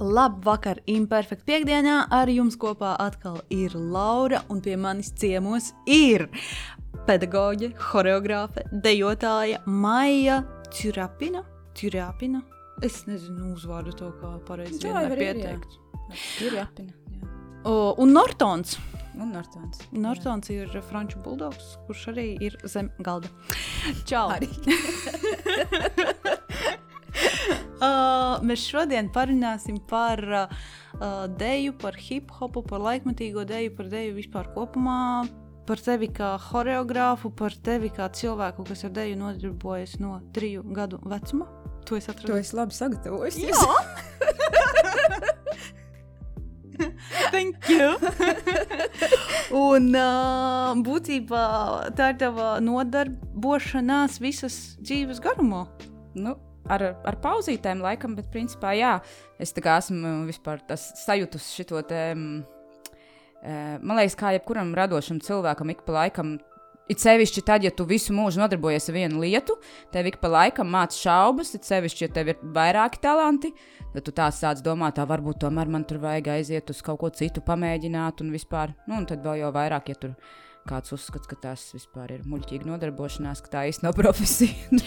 Labvakar, imperfekta piekdienā ar jums kopā atkal ir Laura, un pie manis ciemos ir pedagoģe, choreogrāfe, dejotāja Maija Čurapina. Čurapina. Es nezinu uzvārdu to, kā pareizi Jā, pieteikt. Jā. O, Un Nortons. Un Nortons. Nortons ir franču buldogs, kurš arī ir zem galda. Čau! Uh, mēs šodien parunāsim par uh, deju, par hip hopu, par laikmatīgo deju, par deju vispār kopumā, par tevi kā choreogrāfu, par tevi kā cilvēku, kas ar deju nodarbojas no triju gadu vecuma. To es To atradu. es labi sagatavoju. Thank you! Un uh, būtībā tā ir tava nodarbošanās visas dzīves garumā. Nu, ar, ar pauzītēm, laikam, bet principā jā, es tā kā esmu vispār sajūtus šo te. mm, eh, Man liekas, kā jebkuram radošam cilvēkam, ik pa laikam, it sevišķi tad, ja tu visu mūžu nodarbojies ar vienu lietu, tev ik pa laikam māca šaubas, it sevišķi, ja tev ir vairāki talanti, tad tu tā sāc domāt, tā varbūt tomēr man tur vajag aiziet uz kaut ko citu, pamēģināt un vispār. Nu, un tad vēl jau vairāk, ja tur kāds uzskata, ka tas vispār ir muļķīga nodarbošanās, ka tā īsti nav profesija.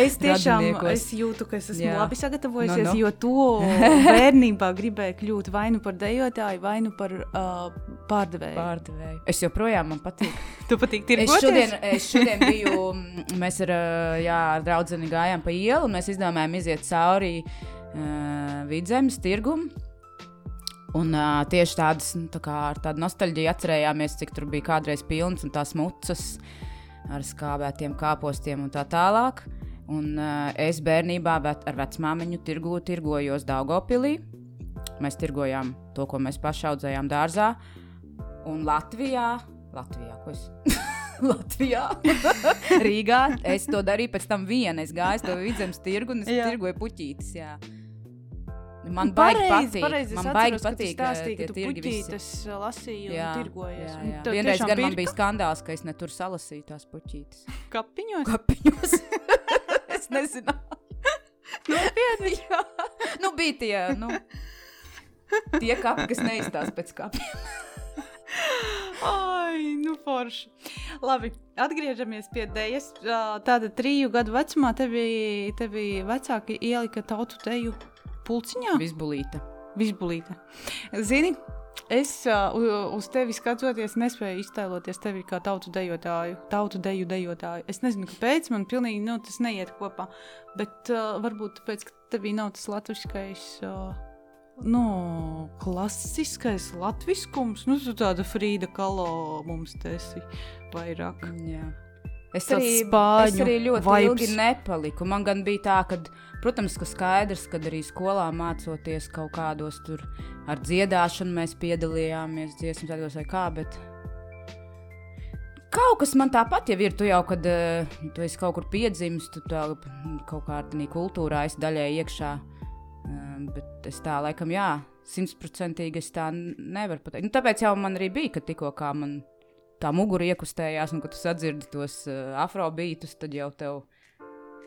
Es tiešām es jūtu, ka es esmu Jā. labi sagatavojusies, Nu, nu. jo to bērnībā gribēju kļūt vai nu par dejotāju, vai nu par uh, pārdevēju. Pārdevēju. Es joprojām man patīk. Tu patīk Es tirgoties? šodien, es šodien biju, mm, mēs ar, ā, jā, ar draugu gājām pa ielu, un mēs izdomājām iziet cauri uh, vidzemes tirgumu. Un uh, tieši tādas, nu, tā kā ar tādu nostalģiju atcerējāmies, cik tur bija kādreiz pilns un tās mucas ar skābētiem kāpostiem un tā tālāk. Un uh, es bērnībā vet, ar vecmāmiņu tirgu, tirgojos Daugopilī. Mēs tirgojām to, ko mēs paši audzējām dārzā. Un Latvijā, Latvijā, ko es? Latvijā, Rīgā. Es to darīju pēc tam viena. Es gāju uz to vidzemes tirgu un es Jā. tirgoju puķītes. Jā. Man baigi patīk. Pareizi, man baigi patīk. ka tirgi visi. puķītes uh, lasīji Jā, un tirgojies. jā, Un jā. tev Vienreiz gan man pirka bija skandāls, ka es ne tur salasīju tās puķītes. kapiņos. Kapiņos. es nezinu. Nopietni. Jā, nu bija tie, nu, tie kapi, kas neizstāsta pēc kapiem. Ai, nu forši. Labi, atgriežamies pie dēļas. Tāda triju gadu vecumā tevi, tevi vecāki ielika tautu teju pulciņā. Visbulīta. Visbulīte. Zini, es uh, uz tevi skatoties, nespēju iztēloties tevi kā tautu dejotāju, tautu deju dejotāju. Es nezinu, kāpēc man pilnīgi nu, tas neiet kopā. Bet uh, varbūt tāpēc, ka tevī nav tas latviskais. Uh, Nu, klasiskais latviskums, nu, tāda Frīda Kalo mums te esi vairāk. Jā. Es arī, es arī ļoti vibes. ilgi nepaliku. Man gan bija tā, ka, protams, ka skaidrs, ka arī skolā mācoties kaut kādos tur ar dziedāšanu mēs piedalījāmies dziesmu tādos vai kā, bet kaut kas man tāpat jau ir. Tu jau, kad uh, tu esi kaut kur piedzimis, tu tā, kaut kādā kultūrā esi daļai iekšā. Um, bet es tā laikam, jā, simtprocentīgi es tā nevaru pateikt. Nu, tāpēc jau man arī bija, ka tikko kā man tā mugura iekustējās, un kad tu sadzirdi tos uh, afrobītus, tad jau tev,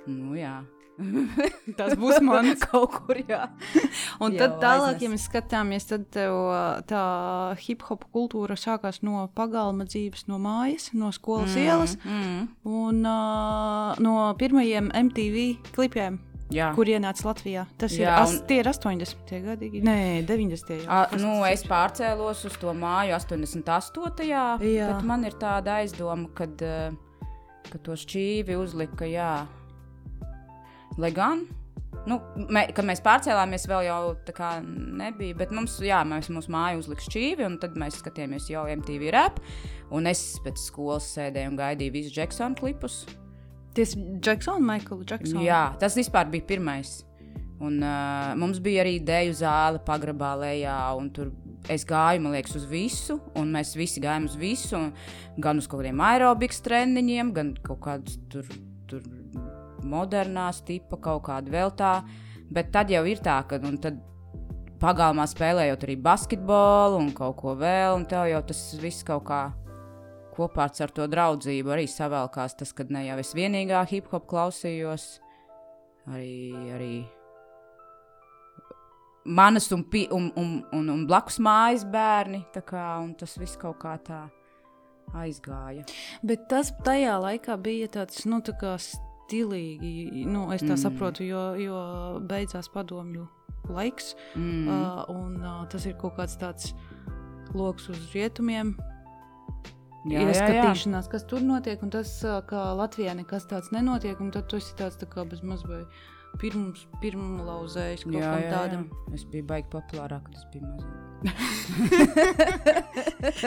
nu jā. Tas būs mans. kaut kur, jā. Un tad tālāk, aiznes. ja mēs skatāmies, tad tev, ā, tā hip hop kultūra sākās no pagalma dzīves, no mājas, no skolas mm. ielas Mm, un uh, no pirmajiem MTV klipiem, jā. kur ienāca Latvijā. Tas ir, Jā, as, un- ir 80. gadi, nē, 90. jau. A, nu, es ir? pārcēlos uz to māju 88. Jā. Jā. Bet man ir tāda aizdoma, kad, uh, ka to šķīvi uzlika, jā. Lai gan, nu, mē, kad mēs pārcēlāmies, vēl jau tā kā nebija, bet mums, jā, mēs mūsu māju uzlika šķīvi, un tad mēs skatījāmies jau MTV rap, un es pēc skolas sēdēju un gaidīju visus Jacksona klipus. Ties Jacksona, Michael Jacksona. Jā, tas vispār bija pirmais. Un, uh, mums bija arī dēļu zāle, pagrabā lejā, un tur es gāju, man liekas, uz visu, un mēs visi gājām uz visu, gan uz kaut kādiem aerobikas treniņiem, gan kaut kādus tur, tur modernās tipa, kaut kādu vēl tā. Bet tad jau ir tā, ka pagalmā spēlējot arī basketbolu un kaut ko vēl, un tev jau tas viss kaut kā kopā ar to draudzību arī savēlkās. Tas, kad ne jau es vienīgā hip hop klausījos, arī, arī manas un, pi, un, un, un, un blakus mājas bērni. Kā, tas viss kaut kā tā aizgāja. Bet tas tajā laikā bija tāds, nu, tā kā stilīgi, nu, es tā mm. saprotu, jo, jo beidzās padomju laiks, mm. uh, un uh, tas ir kaut kāds tāds lokus uz rietumiem. Jā, ieskatīšanās, jā, jā. kas tur notiek, un tas, ka Latvijā nekas tāds nenotiek, un tad tu esi tāds tā kā bez mazliet pirms, pirmlauzējis kaut jā, kam tādam. Jā, jā. Es biju baigi populārāk, kad es biju mazs.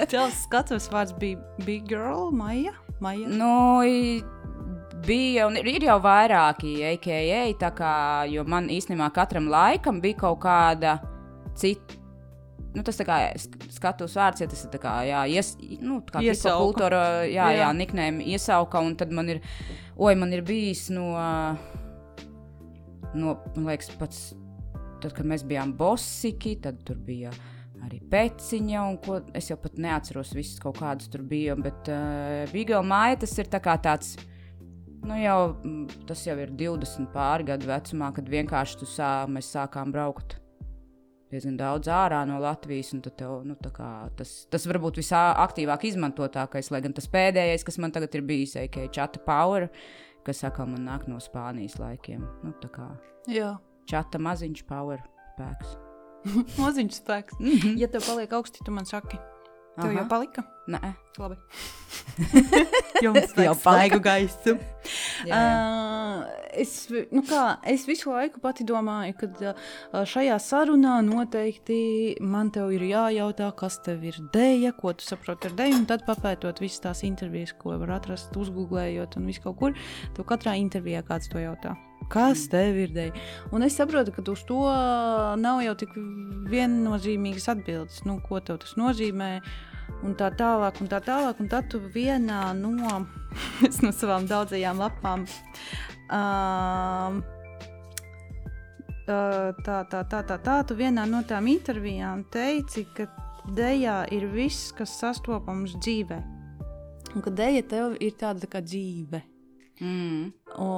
Tās skatuves vārds bija Big Girl, Maija. Maija. Nu, bija un ir, ir jau vairāki AKA, tā kā, jo man īstenībā katram laikam bija kaut kāda cita. Nu, tas kā skatuves vārds, ja tas ir kā, jā, ies, nu, kā kultūra, jā, jā, jā niknēm iesauka, un tad man ir, oi, man ir bijis no, no man liekas, pats, tad, kad mēs bijām bosiki, tad tur bija arī pēciņa, un ko es jau pat neatceros visus kaut kādus tur bija, bet uh, Bigela māja tas ir tā kā tāds, Nu, jau, tas jau ir 20 pāri gadu vecumā, kad vienkārši sā, mēs sākām braukt diezgan daudz ārā no Latvijas. Tev, nu, kā, tas, tas varbūt visaktīvāk izmantotākais, lai gan tas pēdējais, kas man tagad ir bijis, ir Chata Power, kas atkal man nāk no Spānijas laikiem. Nu. Chata maziņš power spēks. maziņš spēks. Mm -hmm. Ja tev paliek augsti, tu man saki. Tev Aha. jau palika? Nē, labi. Jums jau palika gaisu. jā, jā. Uh, es, nu kā, es visu laiku pati domāju, ka uh, šajā sarunā noteikti man te ir jājautā, kas tev ir dēļa, ko tu saproti ar dēļu, un tad papētot visas tās intervijas, ko var atrast, uzgooglējot un visu kaut kur. Tev katrā intervijā kāds to jautā. Kas tev ir dēļ? Un es saprotu, ka uz to nav jau tik viennozīmīgas atbildes. Nu, ko tev tas nozīmē? Un tā tālāk, un tā tālāk. Un tad tu vienā no, no savām daudzajām lapām. Um, tā, tā, tā, tā, tā, tu vienā no tām intervijām teici, ka dēļā ir viss, kas sastopams dzīvē. Un ka dēļa tev ir tāda tā kā dzīve. Mm. O,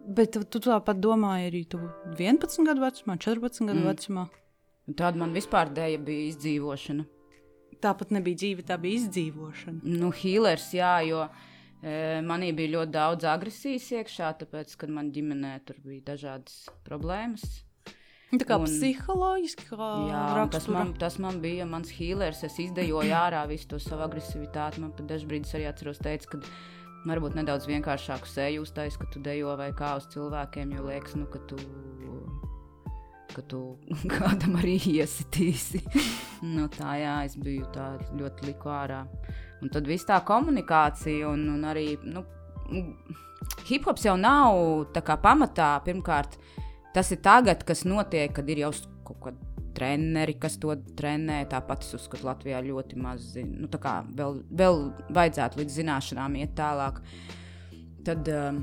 Bet tu, tu tāpat domāji arī 11 gadu vecumā, 14 gadu mm. vecumā. Tāda man vispār dēļa bija izdzīvošana. Tāpat nebija dzīve, tā bija izdzīvošana. Nu, healers, jā, jo e, manī bija ļoti daudz agresijas iekšā, tāpēc, kad man ģimenē tur bija dažādas problēmas. Tā kā un, psiholoģiski, jā, tas man, tas man bija mans healers. Es izdejoju ārā visu to savu agresivitāti. Man pat dažbrīd arī atceros, teica, ka varbūt nedaudz vienkāršāku seju uztais, ka tu dejo vai kā uz cilvēkiem, jo liekas, nu, ka tu, ka tu kādam arī iesitīsi. nu, tā jā, es biju tā ļoti liku ārā. Un tad viss tā komunikācija un, un arī, nu, hip-hops jau nav kā pamatā, pirmkārt, tas ir tagad, kas notiek, kad ir jau kaut kāda treneri, kas to trenē. Tāpat es uzskatu, ka Latvijā ļoti maz zina. Nu, vēl, vēl vajadzētu līdz zināšanām iet tālāk. Tad um,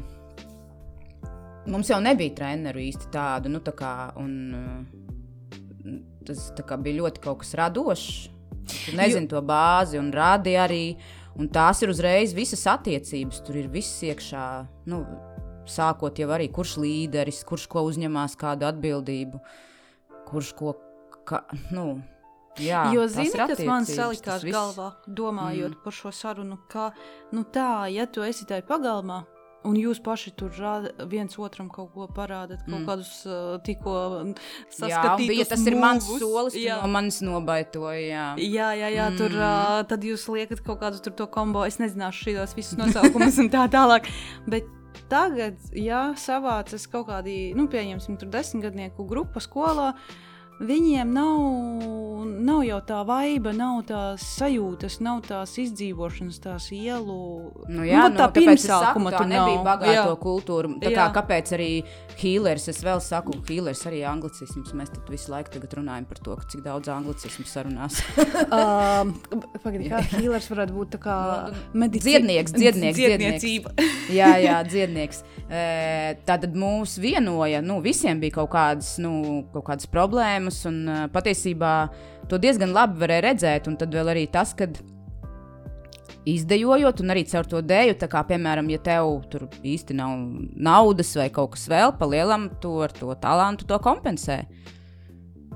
mums jau nebija treneru īsti tādu. Nu, tā kā, un, uh, tas kā, bija ļoti kaut kas radošs. Tu nezini to bāzi un rādi arī. Un tās ir uzreiz visas attiecības. Tur ir viss iekšā. Nu, sākot jau arī, kurš līderis, kurš ko uzņemās, kādu atbildību, kurš ko ka, nu, jā, jo zini, kas man salikās galvā, domājot mm. par šo sarunu, ka, nu tā, ja tu esi tajā pagalmā, Un jūs paši tur rāda, viens otram kaut ko parādāt, kaut mm. kādus uh, tikko saskatītus. Jā, tas mūvus. ir mans solis, jā. no manis nobaitoja. Jā, jā, jā, jā mm. tur uh, tad jūs liekat kaut kādu tur to kombo. Es nezināšu šīs visus nosaukumus un tā tālāk. Bet tagad, ja savācas kaut kādi, nu, pieņemsim, tur desmitgadnieku grupa skolā. Uh, Viņiem nav, nav jau tā vaiba, nav tās sajūtas, nav tās izdzīvošanas, tās ielu. Nu, jā, nu, tā nu, pirmsākuma tur nebija bagāto jā. kultūru. Tā kā, kāpēc arī healers, es vēl saku, healers arī anglicisms. Mēs tad visu laiku runājam par to, cik daudz anglicismu sarunās. um, Pagaidām, kā healers varētu būt tā kā nu, medicīna. Dziednieks, dziednieks, dziednieks. jā, jā, dziednieks. Tātad mūs vienoja, nu, visiem bija kaut kādas, nu, kaut kādas problēmas problēmas, un uh, patiesībā to diezgan labi varēja redzēt. Un tad vēl arī tas, ka izdejojot, un arī caur to dēļu, tā kā, piemēram, ja tev tur īsti nav naudas vai kaut kas vēl, pa lielam, tu ar to talantu to kompensē.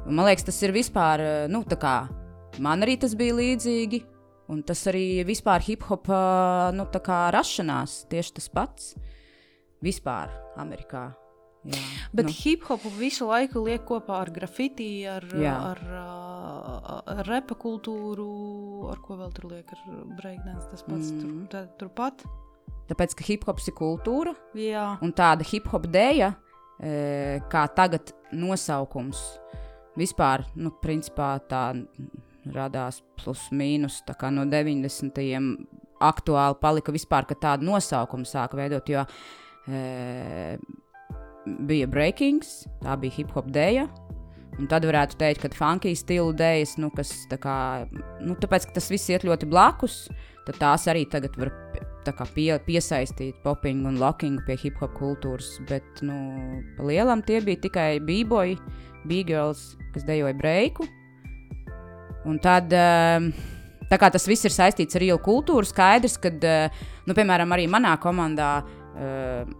Un man liekas, tas ir vispār, eh, nu, tā kā man arī tas bija līdzīgi. Un tas arī vispār hip hop nu, rašanās, tieši tas pats. Vispār Amerikā. Jā, Bet nu. hip hopu visu laiku liek kopā ar grafiti, ar, Jā. ar, ar, ar repa kultūru, ar ko vēl tur liek, ar breakdance. Tas pats mm. tur, tā, turpat. Tāpēc, ka hip hops ir kultūra. Jā. Un tāda hip hop dēļa, kā tagad nosaukums, vispār, nu, principā tā radās plus mīnus no 90. aktuāli palika vispār, ka tādu nosaukumu sāka veidot. Jo bija breakings, tā bija hip hop dēļa. Un tad varētu teikt, ka funky stila dēļas, nu, kas tā kā, nu, tāpēc, ka tas viss iet ļoti blakus, tad tās arī tagad var pie, piesaistīt popingu un lockingu pie hip hop kultūras. Bet, nu, pa lielam tie bija tikai b-boyi, b-girls, kas dejoja breiku. Un tad, ehm, tā kā tas viss ir saistīts ar ielu kultūru, skaidrs, ka, eh, nu, piemēram, arī manā komandā ehm,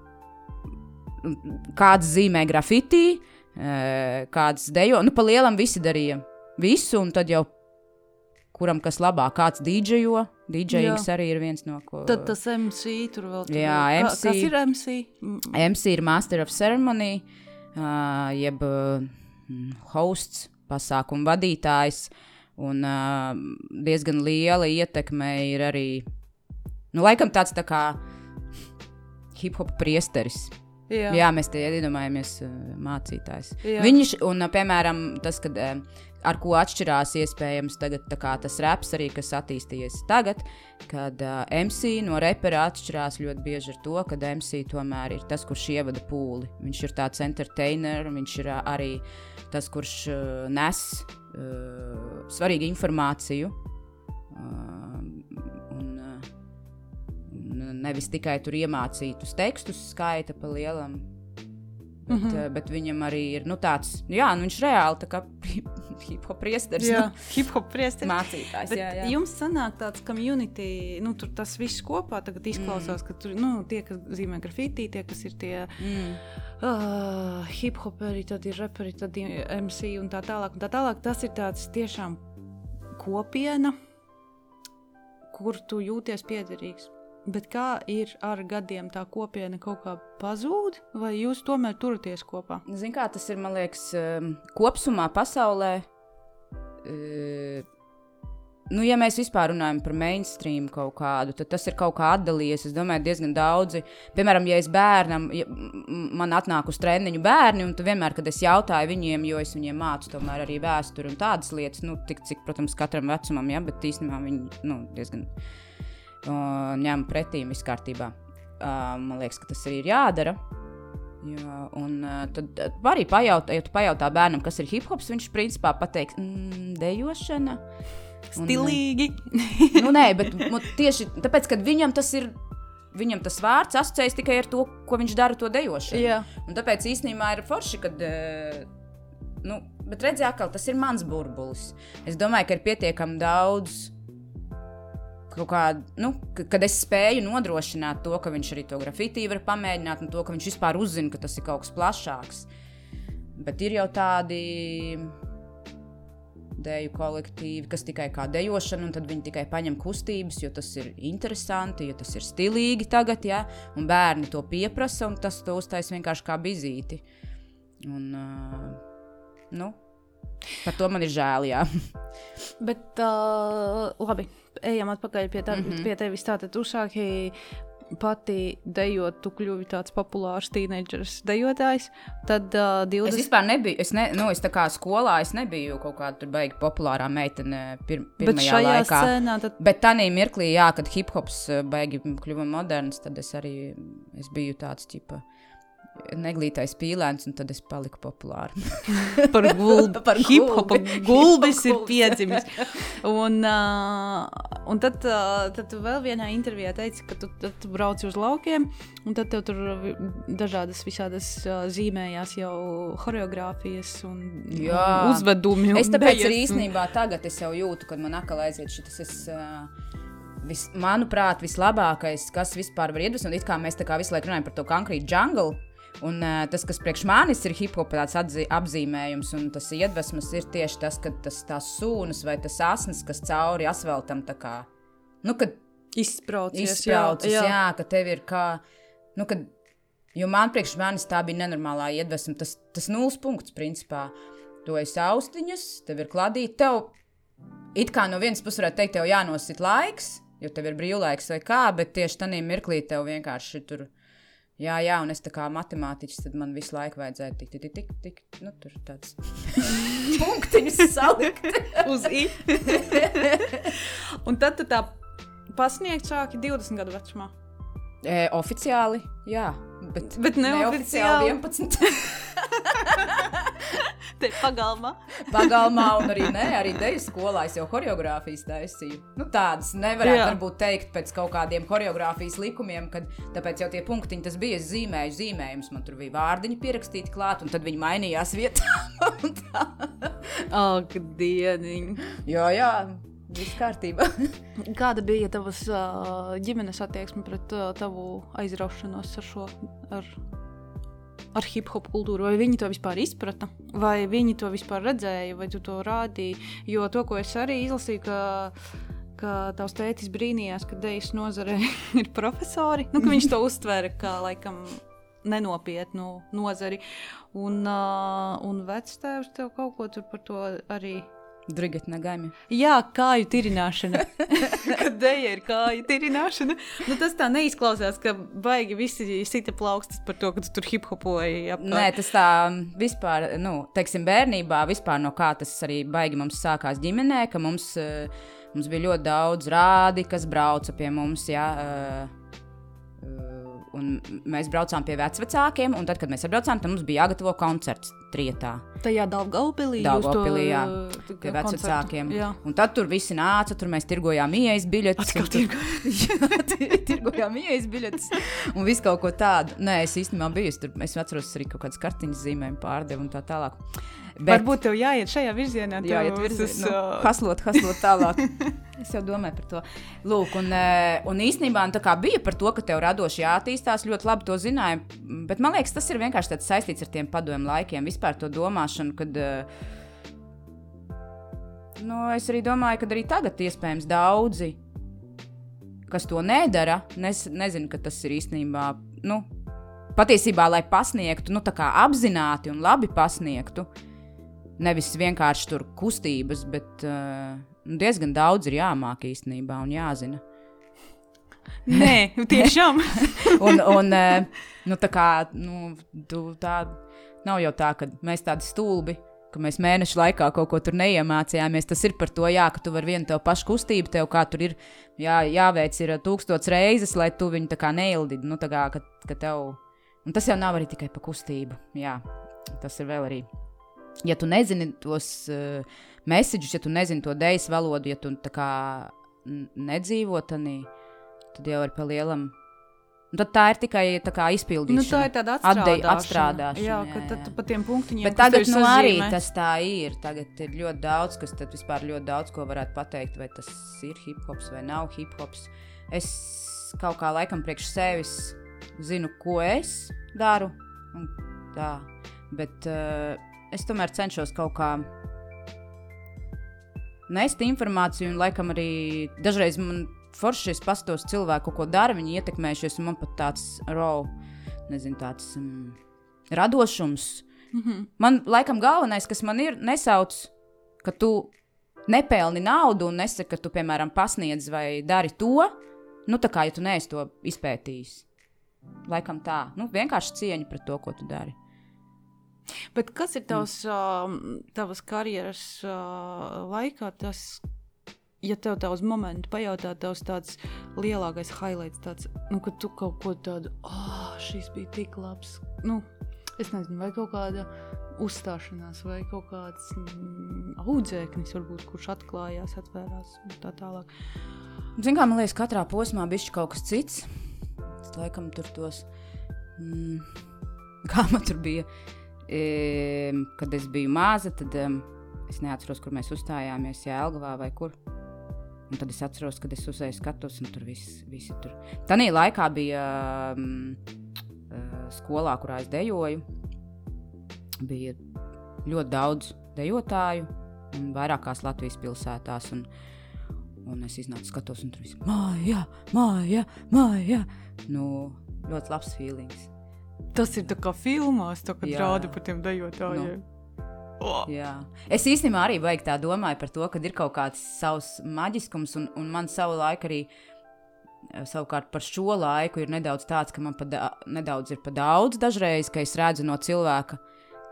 kāds zīmē grafitī, eh, kāds dejo, nu, pa lielam visi darīja visu, un tad jau kuram kas labāk, kāds dīdžejo. Dīdžejings arī ir viens no ko. Tad tas MC tur vēl tur. Jā, MC. Kas ir MC? MC ir Master of Ceremony, uh, jeb uh, hosts, pasākumu vadītājs. Un uh, diezgan liela ietekme ir arī, nu, laikam tāds tā kā hip hop priesteris. Jā. Jā, mēs tie iedomājamies uh, mācītājs. Jā. Viņš, un, uh, piemēram, tas, kad, uh, ar ko atšķirās iespējams tagad, tas raps arī, kas attīstījies tagad, kad uh, MC no repera atšķirās ļoti bieži ar to, ka MC tomēr ir tas, kurš ievada pūli. Viņš ir tāds entertainer, viņš ir arī tas, kurš uh, nes uh, svarīgu informāciju. Uh, un nevis tikai tur iemācītus tekstus, skaita pa lielam. Bet, mm -hmm. bet viņam arī ir nu, tāds, jā, nu, viņš reāli tā kā hip hop priesteris. Jā, nu, hip hop priesteris. Mācītājs. Bet jā, jā. Jums sanāk tāds community, nu, tur tas viss kopā tagad izklausās, mm. ka tur, nu, tie, kas zīmē grafitī, tie, kas ir tie. Mm uh, hip hoperi, tad ir reperi, tad ir MC un tā tālāk. Un tā tālāk. Tas ir tāds tiešām kopiena, kur tu jūties piederīgs. Bet kā ir ar gadiem, tā kopiena kaut kā pazūd, vai jūs tomēr turaties kopā? Ziniet, kā tas ir, man liekas, kopumā pasaulē. Uh, nu, ja mēs vispār runājam par mainstream kaut kādu, tad tas ir kaut kā atdalījies. Es domāju, diezgan daudzi. Piemēram, ja es bērnam, ja man atnāk uz treniņu bērni, un vienmēr, kad es jautāju viņiem, jo es viņiem mācu tomēr arī vēsturi un tādas lietas, nu, tik cik, protams, katram vecumam, ja, bet īstenībā viņi nu, diezgan uh, ņem pretī viss kārtībā. Man liekas, ka tas arī ir jādara. Jā, un tad var arī pajautāt, ja tu pajautā bērnam, kas ir hip hops, viņš principā pateiks, mm, dejošana. Stilīgi. Un, nu, nē, bet tieši tāpēc, ka viņam tas ir. Viņam tas vārds asociējas tikai ar to, ko viņš dara to dejošanu. Jā. Un tāpēc īstenībā ir forši, kad. Nu, bet redziet, tas ir mans burbulis. Es domāju, ka ir pietiekami daudz kā, nu, kad es spēju nodrošināt to, ka viņš arī to grafitī var pamēģināt, un to, ka viņš vispār uzzina, ka tas ir kaut kas plašāks. Bet ir jau tādi deju kolektīvi, kas tikai kā dejošana, un tad viņi tikai paņem kustības, jo tas ir interesanti, jo tas ir stilīgi tagad, ja, un bērni to pieprasa, un tas to uztais vienkārši kā bizīti. Un, uh, nu, par to man ir žēl, jā. Bet, uh, labi, ejam atpakaļ pie, tā, mm -hmm. pie tevis. Tātad uzsāki pati dejot, tu kļuvi tāds populārs teenageris dejotājs. Tad uh, 20. Es vispār nebiju, es, ne, nu, es tā kā skolā, es nebiju kaut kāda baigi populārā meitene pir, pirmajā laikā. Scenā, tad... Bet tā mirklī, jā, kad hip hops baigi kļuva moderns, tad es arī es biju tāds tipa neglītais pīlēns, un tad es paliku populāra. par gulbi. par hip-hopa gulbis ir piedzimis. Un, uh, un tad, uh, tad tu vēl vienā intervijā teici, ka tu, tu brauci uz laukiem, un tad tev tur dažādas visādas uh, zīmējās jau choreogrāfijas un, Jā. un uzvedumi. Es tāpēc arī īstenībā tagad es jau jūtu, kad man atkal aiziet šis. Es, uh, vis, manuprāt, vislabākais, kas vispār var iedvesmot, it kā mēs tā kā visu laiku runājam par to konkrētu jungle Un uh, tas, kas priekš manis ir hip hop apzīmējums, un tas iedvesmas, ir tieši tas, ka tas tās sūnas vai tas asins, kas cauri asfaltam, tā kā, nu, kad Izspraucies, izspraucas, jā, jā, jā. ka tev ir kā, nu, kad, jo man priekš manis tā bija nenormālā iedvesma, tas, tas nulles punkts, principā, tu esi austiņas, tev ir kladīte, tev it kā no vienas puses varētu teikt, tev jānosit laiks, jo tev ir brīvlaiks vai kā, bet tieši tajā mirklī tev vienkārši tur. Jā, jā, un es tā kā matemātiķis, tad man visu laiku vajadzēja tik, tik, tik, tik, nu, tur tāds punktiņus salikt. uz i. un tad tu tā pasniegt sāki 20 gadu vecumā. E, oficiāli, jā, bet, Bet neoficiāli. neoficiāli 11. Te pagalmā. Pagalmā, un arī, ne, arī dēļ skolā es jau choreogrāfijas taisīju. Nu, tādas nevarētu Jā. varbūt teikt pēc kaut kādiem choreogrāfijas likumiem, kad tāpēc jau tie punktiņi tas bija. Es zīmēju zīmējumus, man tur bija vārdiņi pierakstīti klāt, un tad viņi mainījās vietā. Un tā. Ak, dieniņ. jā, jā, viss kārtībā. Kāda bija tavas uh, ģimenes attieksme pret uh, tavu aizraušanos ar šo, ar, ar hip hop kultūru? Vai viņi to vispār izprata, vai viņi to vispār redzēja, vai tu to rādīji? Jo to, ko es arī izlasīju, ka, ka tavs tētis brīnījās, ka dejas nozare ir profesori, nu, ka viņš to uztvēra kā laikam. Nenopietnu nozari. Un, uh, un vectēvs tev kaut ko par to arī Drigat nagami. Jā, kāju tirināšana. Kad dēļa ir kāju tirināšana. Nu, tas tā neizklausās, ka baigi visi sita plaukstas par to, ka tu tur hip hopoji. Nē, tas tā vispār, nu, teiksim, bērnībā vispār no kā tas arī baigi mums sākās ģimenē, ka mums, mums bija ļoti daudz rādi, kas brauca pie mums. Jā, eh, Un mēs braucām pie vecākiem, un tad, kad mēs atbraucām, tad mums bija jāgatavo koncerts trietā. Tajā to, Daugavpilī, jā, tā Pie vecākiem. Un tad tur visi nāca, tur mēs tirgojām ielas biļetes. Tur- Jā, ti- tirgojām ielas biļetes un visu kaut ko tādu. Nē, es īstenībā biju tur. Es atceros arī kaut kādas kartiņas zīmēm, pārdevu un tā tālāk. Bet... Varbūt tev jāiet šajā virzienā. Jā, tev iet virzienā, nu, uh, haslot, haslot tālāk. es jau domāju par to. Lūk, un, eh, un īstenībā nu, tā kā bija par to, ka tev radoši jāattīstās, ļoti labi to zināju. Bet man liekas, tas ir vienkārši saistīts ar tiem padomju laikiem, vispār to domāšanu, kad. eh, Nu, es arī domāju, ka arī tagad iespējams daudzi, kas to nedara, nes, nezinu, ka tas ir īstenībā. Nu, Patiesībā, lai pasniegtu, nu, tā kā apzināti un labi pasniegtu, nevis vienkārši tur kustības, bet uh, diezgan daudz ir jāmāk īstenībā un jāzina. Nē, tiešām. Un, un uh, nu, tā kā nu, tu, tā nav jau tā, ka mēs tādi stulbi. Mēs mēnešu laikā kaut ko tur neiemācījāmies. Tas ir par to, jā, ka tu vari vienu to pašu kustību, tev kā tur ir jā, jāveic ir tūkstots reizes, lai tu viņu tā kā neildītu. Nu, tā kā, ka, ka tev... Un tas jau nav arī tikai par kustību. Jā, tas ir vēl arī ja tu nezini tos uh, mēsīčus, ja tu nezini to dēļas valodu, ja tu tā kā nedzīvo tanī, tad jau ir pa lielam. Un tad tā ir tikai tā izpildīšana. nu, tā ir tāda atstrādāšana. atstrādāšana, Jā, jā, tad jā. tu pa tiem punktiņiem. Bet tagad nu, arī sazīmē- tas tā ir. Tagad ir ļoti daudz, kas tad vispār ļoti daudz ko varētu pateikt, vai tas ir hip hops vai nav hip hops. Es kaut kā laikam priekš sevis zinu, ko es daru. Tā. Bet uh, es tomēr cenšos kaut kā nest informāciju, un laikam arī dažreiz man forši es pastos cilvēku, ko dara, viņi ietekmējušies, un man pat tāds raw, nezinu, tāds um, radošums. Mhm. Man laikam galvenais, kas man ir, nesauc, ka tu nepelni naudu un nesaki, ka tu, piemēram, pasniedz vai dari to, nu, tā kā ja tu neesi to izpētījis. Laikam tā, nu, vienkārši cieņa pret to, ko tu dari. Bet kas ir tavs, mm. tavas karjeras uh, laikā? Tas, ja tev tā uz momentu pajautā, tavs tāds lielākais highlights, tāds, nu, ka tu kaut ko tādu, ah, oh, šis bija tik labs. Nu, es nezinu, vai kaut kāda uzstāšanās, vai kaut kāds mm, audzēknis, varbūt, kurš atklājās, atvērās un tā tālāk. Ziniet, kā man liekas, katrā posmā bija kaut kas cits. Es laikam tur tos, mm, kā man tur bija. Kad es biju maza, tad es neatceros, kur mēs uzstājāmies, Jēlgavā vai kur. Un tad es atceros, kad es uzēju skatus, un tur viss visi tur. Tanī laikā bija um, skolā, kurā es dejoju, bija ļoti daudz dejotāju un vairākās Latvijas pilsētās. Un, un es iznācu, skatos, un tur viss ir māja, māja, māja. Nu, ļoti labs feelings. Tas ir tā kā filmās, to, kad Jā. rāda par tiem dejotājiem. Oh. Jā. Es īstenībā arī baigi tā domāju par to, ka ir kaut kāds savs maģiskums, un, un man savu laiku arī. eh, Savukārt par šo laiku ir nedaudz tāds, ka man da, nedaudz ir pa daudz dažreiz, ka es redzu no cilvēka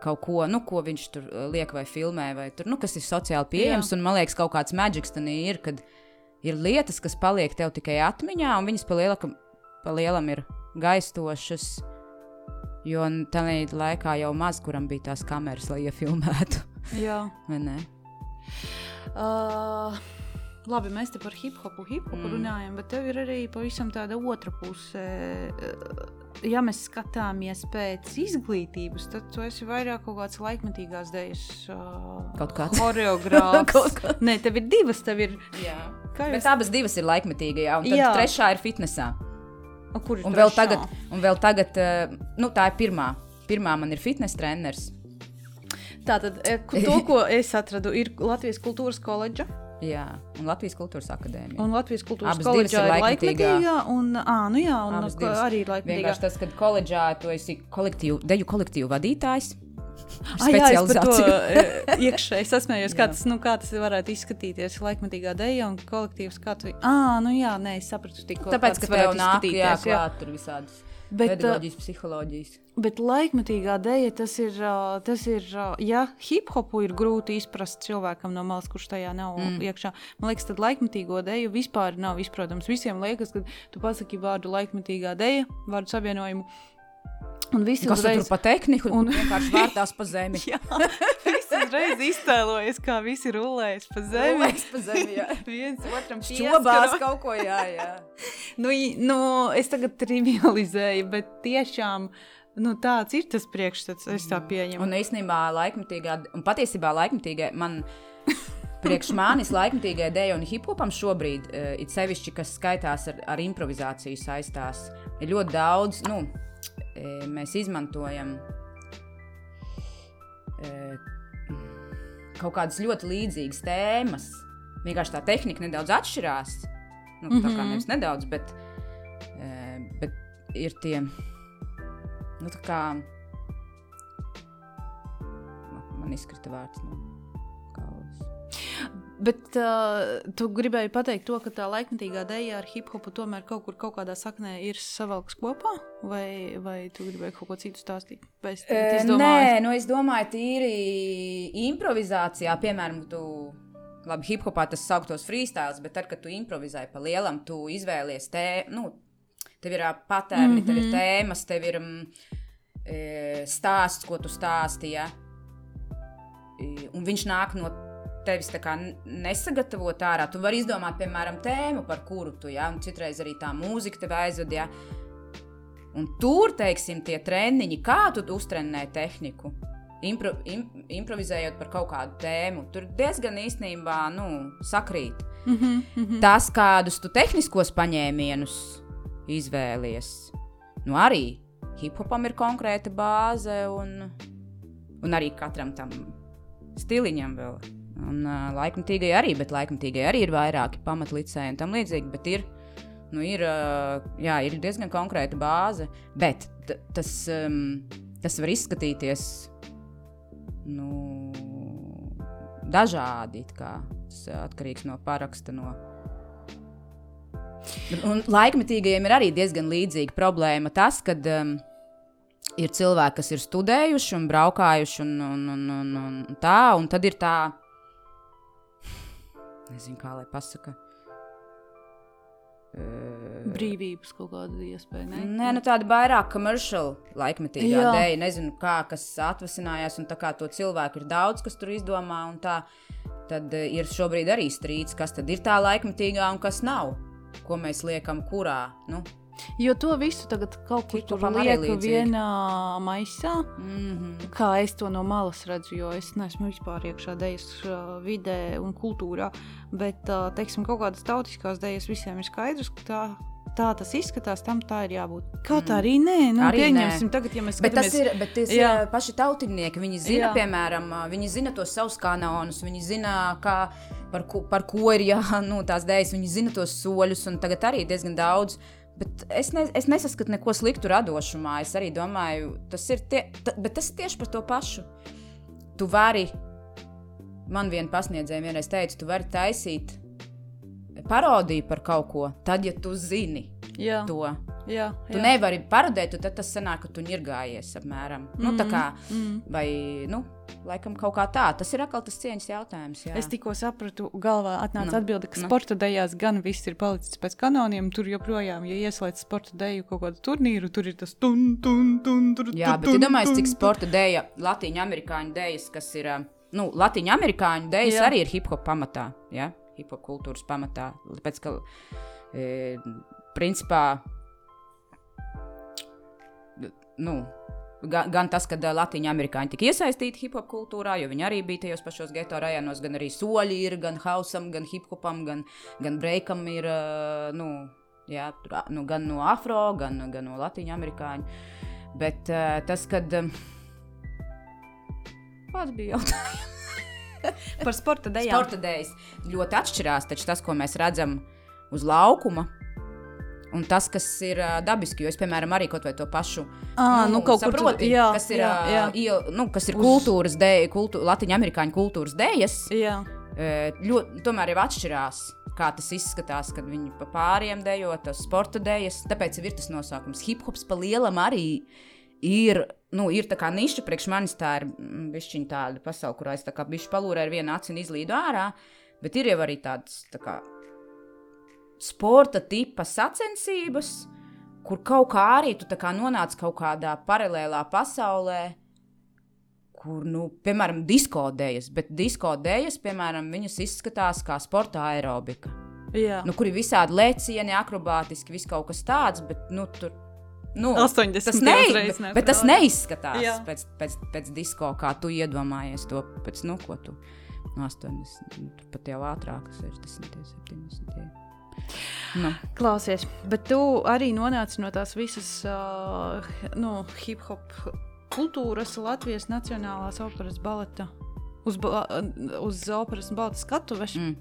kaut ko, nu, ko viņš tur eh, liek vai filmē, vai tur, nu, kas ir sociāli pieejams. Jā. Un man liekas, kaut kāds maģiks tam ir, kad ir lietas, kas paliek tev tikai atmiņā, un viņas pa, liela, pa lielam ir gaistošas. Jo tajā laikā jau maz kuram bija tās kameras, lai iefilmētu. Jā. Uh, labi, mēs te par hip hopu, hip hopu Mm. runājam, bet tev ir arī pavisam tāda otra puse. Uh, Ja mēs skatāmies pēc izglītības, tad tu esi vairāk kaut kāds laikmetīgās dēļas uh, Kaut kāds. choreogrāfs. Kaut kāds. Nē, tev ir divas, tev ir. Jā, Kā bet jūs- abas divas ir laikmetīgajā, un trešā ir fitnesā. Kur ir Un vēl tagad, un vēl tagad nu, tā ir pirmā. Pirmā man ir fitnes treneris. Tātad, e, ku- to, ko es atradu, ir Latvijas kultūras koledža Jā, un Latvijas kultūras akadēmija. un Latvijas kultūras Abas divas koledža ir ir laikmetīgā. laikmetīgā. Un, ā, nu jā, un Abas arī laikmetīgā. Vienkārši tas, ka koledžā tu esi kolektīvu, deju kolektīvu vadītājs. Ah, jā, Specializāciju. e, iekšēji sasmējos, kā Jā. tas, nu, kā tas varētu izskatīties. Laikmetīgā dēļa un kolektīvs. Kā tu... Ah, nu jā, nē, es sapratu tikko. Tāpēc, ka tev nāk jā, izskatīties, jā. klāt tur visādas Bet, pedagoģijas, psiholoģijas. Bet laikmetīgā dēļa tas ir, ā, tas ir, ja hip hopu ir grūti izprast cilvēkam no malas, kurš tajā nav mm. iekšā. Man liekas, tad laikmetīgo dēļu vispār nav izprotams. Visiem liekas, ka tu pasaki vārdu laikmetīgā dēļa, vārdu savienojumu. Un tu tur uzreiz, pa tehniku Un- vienkārši vārtās pa zemi. jā, visi uzreiz iztēlojas, kā visi rulējas pa zemi. Rulējas pa zemi, jā. Viens otram pieskaro. kaut ko, jā, jā. Nu, nu, es tagad trivializēju, bet tiešām nu, tāds ir tas priekšstats. Es tā pieņemu. Un īstenībā laikmatīgā, un patiesībā laikmatīgā man. Priekš manis laikmatīgai dēļ un hip-hopam šobrīd, uh, it sevišķi, kas skaitās ar, ar improvizāciju saistās, ir ļoti daudz. Nu, mēs izmantojam kaut kādas ļoti līdzīgas tēmas. Vienkārši tā tehnika nedaudz atšķirās. Nu, tā kā Mhm. nevis nedaudz, bet, bet ir tie. Nu, kā man- izkrita vārds galvas. Bet uh, tu gribēji pateikt to, ka tā laikmetīgā dēļa ar hip hopu tomēr kaut kur kaut kādā saknē ir savalks kopā, vai, vai tu gribēji kaut ko citu stāstīt? Es E? Nē, nu es domāju, tīri improvizācijā, piemēram, tu. Labi, hip hopā tas sauktos freestyle, bet tad, kad tu improvizē pa lielam, tu izvēlies tēmu. Nu, tev ir patērni, mm -hmm. tev ir tēmas, tev ir mm, stāsts, ko tu stāstīji. Ja? Un viņš nāk no tevis nesagatavot ārā. Tu vari izdomāt, piemēram, tēmu, par kuru tu, ja, un citreiz arī tā mūzika tev aizved. Ja. Un tur, teiksim, tie treniņi, kā tu uztrenē tehniku, impro, im, improvizējot par kaut kādu tēmu, tur diezgan īstenībā nu, sakrīt. Mm -hmm, mm -hmm. Tas, kādus tu tehniskos paņēmienus izvēlies, nu arī hip-hopam ir konkrēta bāze, un, un arī katram tam stiliņam vēl. Un uh, laikmatīgai arī, bet laikmatīgai arī ir vairāki pamatlicēji un tam līdzīgi, bet ir, nu, ir, uh, jā, ir diezgan konkrēta bāze, bet tas, um, tas var izskatīties nu, dažādi. Tas atkarīgs no paraksta. No... Un laikmetīgajiem ir arī diezgan līdzīga problēma. Tas, ka um, ir cilvēki, kas ir studējuši un braukājuši, un, un, un, un, un tā, un tad ir tā, nezinu, kā lai pasakā. Brīvības kaut kāda iespēja. Ne? Nē, nu tāda vairāk komerciāla laikmetīgā dēļ. Nezinu, kā kas atvasinājās, un tā kā to cilvēku ir daudz, kas tur izdomā, un tā, tad ir šobrīd arī strīds, kas tad ir tā laikmetīgā un kas nav. Ko mēs liekam, kurā? Nu, Jo to visu tagad kaut kur tur lieku vienā maisā. mm -hmm. Kā es to no malas redzu, jo es neesmu vispār iekšā dēļas uh, vidē un kultūrā. Bet, uh, teiksim, kaut kādas tautiskās dēļas visiem ir skaidrs, ka tā, tā tas izskatās, tam tā ir jābūt. Kaut mm. arī nē, nu, Arī pieņemsim, nē. tagad, ja mēs Bet tas skatāmies- ir, bet tas Jā. ir paši tautinieki. Viņi zina, Jā. piemēram, viņi zina tos savus kanonus, viņi zina, kā, par, ko, par ko ir jā, nu, tās dēļas, viņi zina tos soļus, un tagad arī diezgan daudz. Bet es, ne, es nesaskatu neko sliktu radošumā. Es arī domāju, tas ir, tie, ta, bet tas ir tieši par to pašu. Tu vari, man viena pasniedzēja vienreiz teica, tu vari taisīt parodiju par kaut ko, tad, ja tu zini Jā, to. jā, Tu jā. nevari parodēt, tad tas sanāk, ka tu ir gājies apmēram. Mm. Nu, tā kā, mm. vai, nu, laikam kaut kā tā. Tas ir atkal tas cieņas jautājums. Jā. Es tikko sapratu, galvā atnāca Nu, atbilde, ka nu. sporta dejās gan viss ir palicis pēc kanoniem. Tur joprojām, ja ieslēdz sporta deju kaut kādu turnīru, tur ir tas tun, tun, tun, tur, Jā, bet tun, cik sporta dēļa, latīņu amerikāņu dēļas, kas ir, nu, latīņu amerikāņu dēļas Jā. arī ir hip hop pamatā, ja? hip hop kultūras pamatā. Pēc, ka, e, principā, nu, gan, gan tas, ka latīņu amerikāņi tika iesaistīti hip hop kultūrā, jo viņi arī bija tajos pašos geto rajonos, gan arī soļi ir, gan hausam, gan hip hopam, gan, gan breakam ir, nu, jā, nu, gan no afro, gan, gan no latīņu amerikāņu. Bet tas, kad. Kāds bija jautājums? Par sporta dejām. Sporta dēļas ļoti atšķirās. Taču tas, ko mēs redzam uz laukuma, un tas, kas ir uh, dabiski, jo es, piemēram, arī kaut vai to pašu. Ā, nu, kaut kur tur- saproti, jā, kas ir, jā, jā. iel- Nu, kas ir Uz- kultūras dēļ, kultūra, latviešu kultūras dēļas. Ļoti, tomēr jau atšķirās. Kā tas izskatās, kad viņi pa pāriem dejo, tas sporta dēļas. Tāpēc ir tas nosaukums. Hip hops pa lielam arī ir, nu, ir tā kā niša priekš manis. Tā ir bišķiņa tāda pasaule, kurā es tā kā bišķi palūrēju ar vienu aci un izlīdu ārā. Bet ir jau arī tādas tā kā sporta tipa sacensības, kur kaut kā arī tu kā nonāc kaut kādā paralēlā pasaulē, kur, nu, piemēram, diskodējas, bet diskodējas, piemēram, viņas izskatās kā sporta aerobika. jā. Nu, kur ir visādi lēcieni, akrobātiski, viss kaut kas tāds, bet, nu, tur. Nu, 80 tas, ne, bet, bet tas neizskatās Jā. pēc, pēc, pēc disko, kā tu iedomājies to pēc, nu, ko tu no 80, nu, pat jau ātrāk, 60, 70. Nu, Klausies, bet tu arī nonāci no tās visas uh, nu, hip hop kultūras, Latvijas Nacionālās operas baleta. Uz, ba uz operas un baleta skatuves. mm.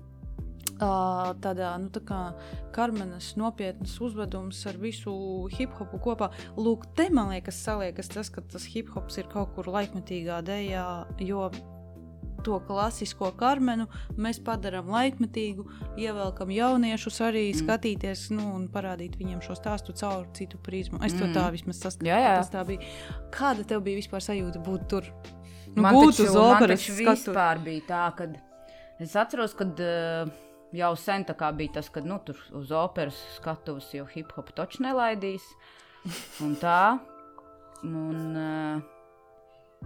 Uh, tādā nu, tā kā Karmenes nopietnas uzvedums ar visu hip hopu kopā. Lūk, te man liekas, saliekas tas, ka tas hip hops ir kaut kur laikmetīgā dēļā, jo to klasisko karmenu mēs padarām laikmetīgu, ievelkam jauniešus arī mm. skatīties nu, un parādīt viņiem šo stāstu caur citu prizmu. Es to Mm. tā vismaz saskatu. Kāda tev bija vispār sajūta būt tur? Nu, man būt taču, uz operas vispār bija tā, ka es atceros, ka uh, jau sen tā kā bija tas, ka nu, tur uz operas skatuves jau hip hop taču nelaidīs. Un tā. Un, uh,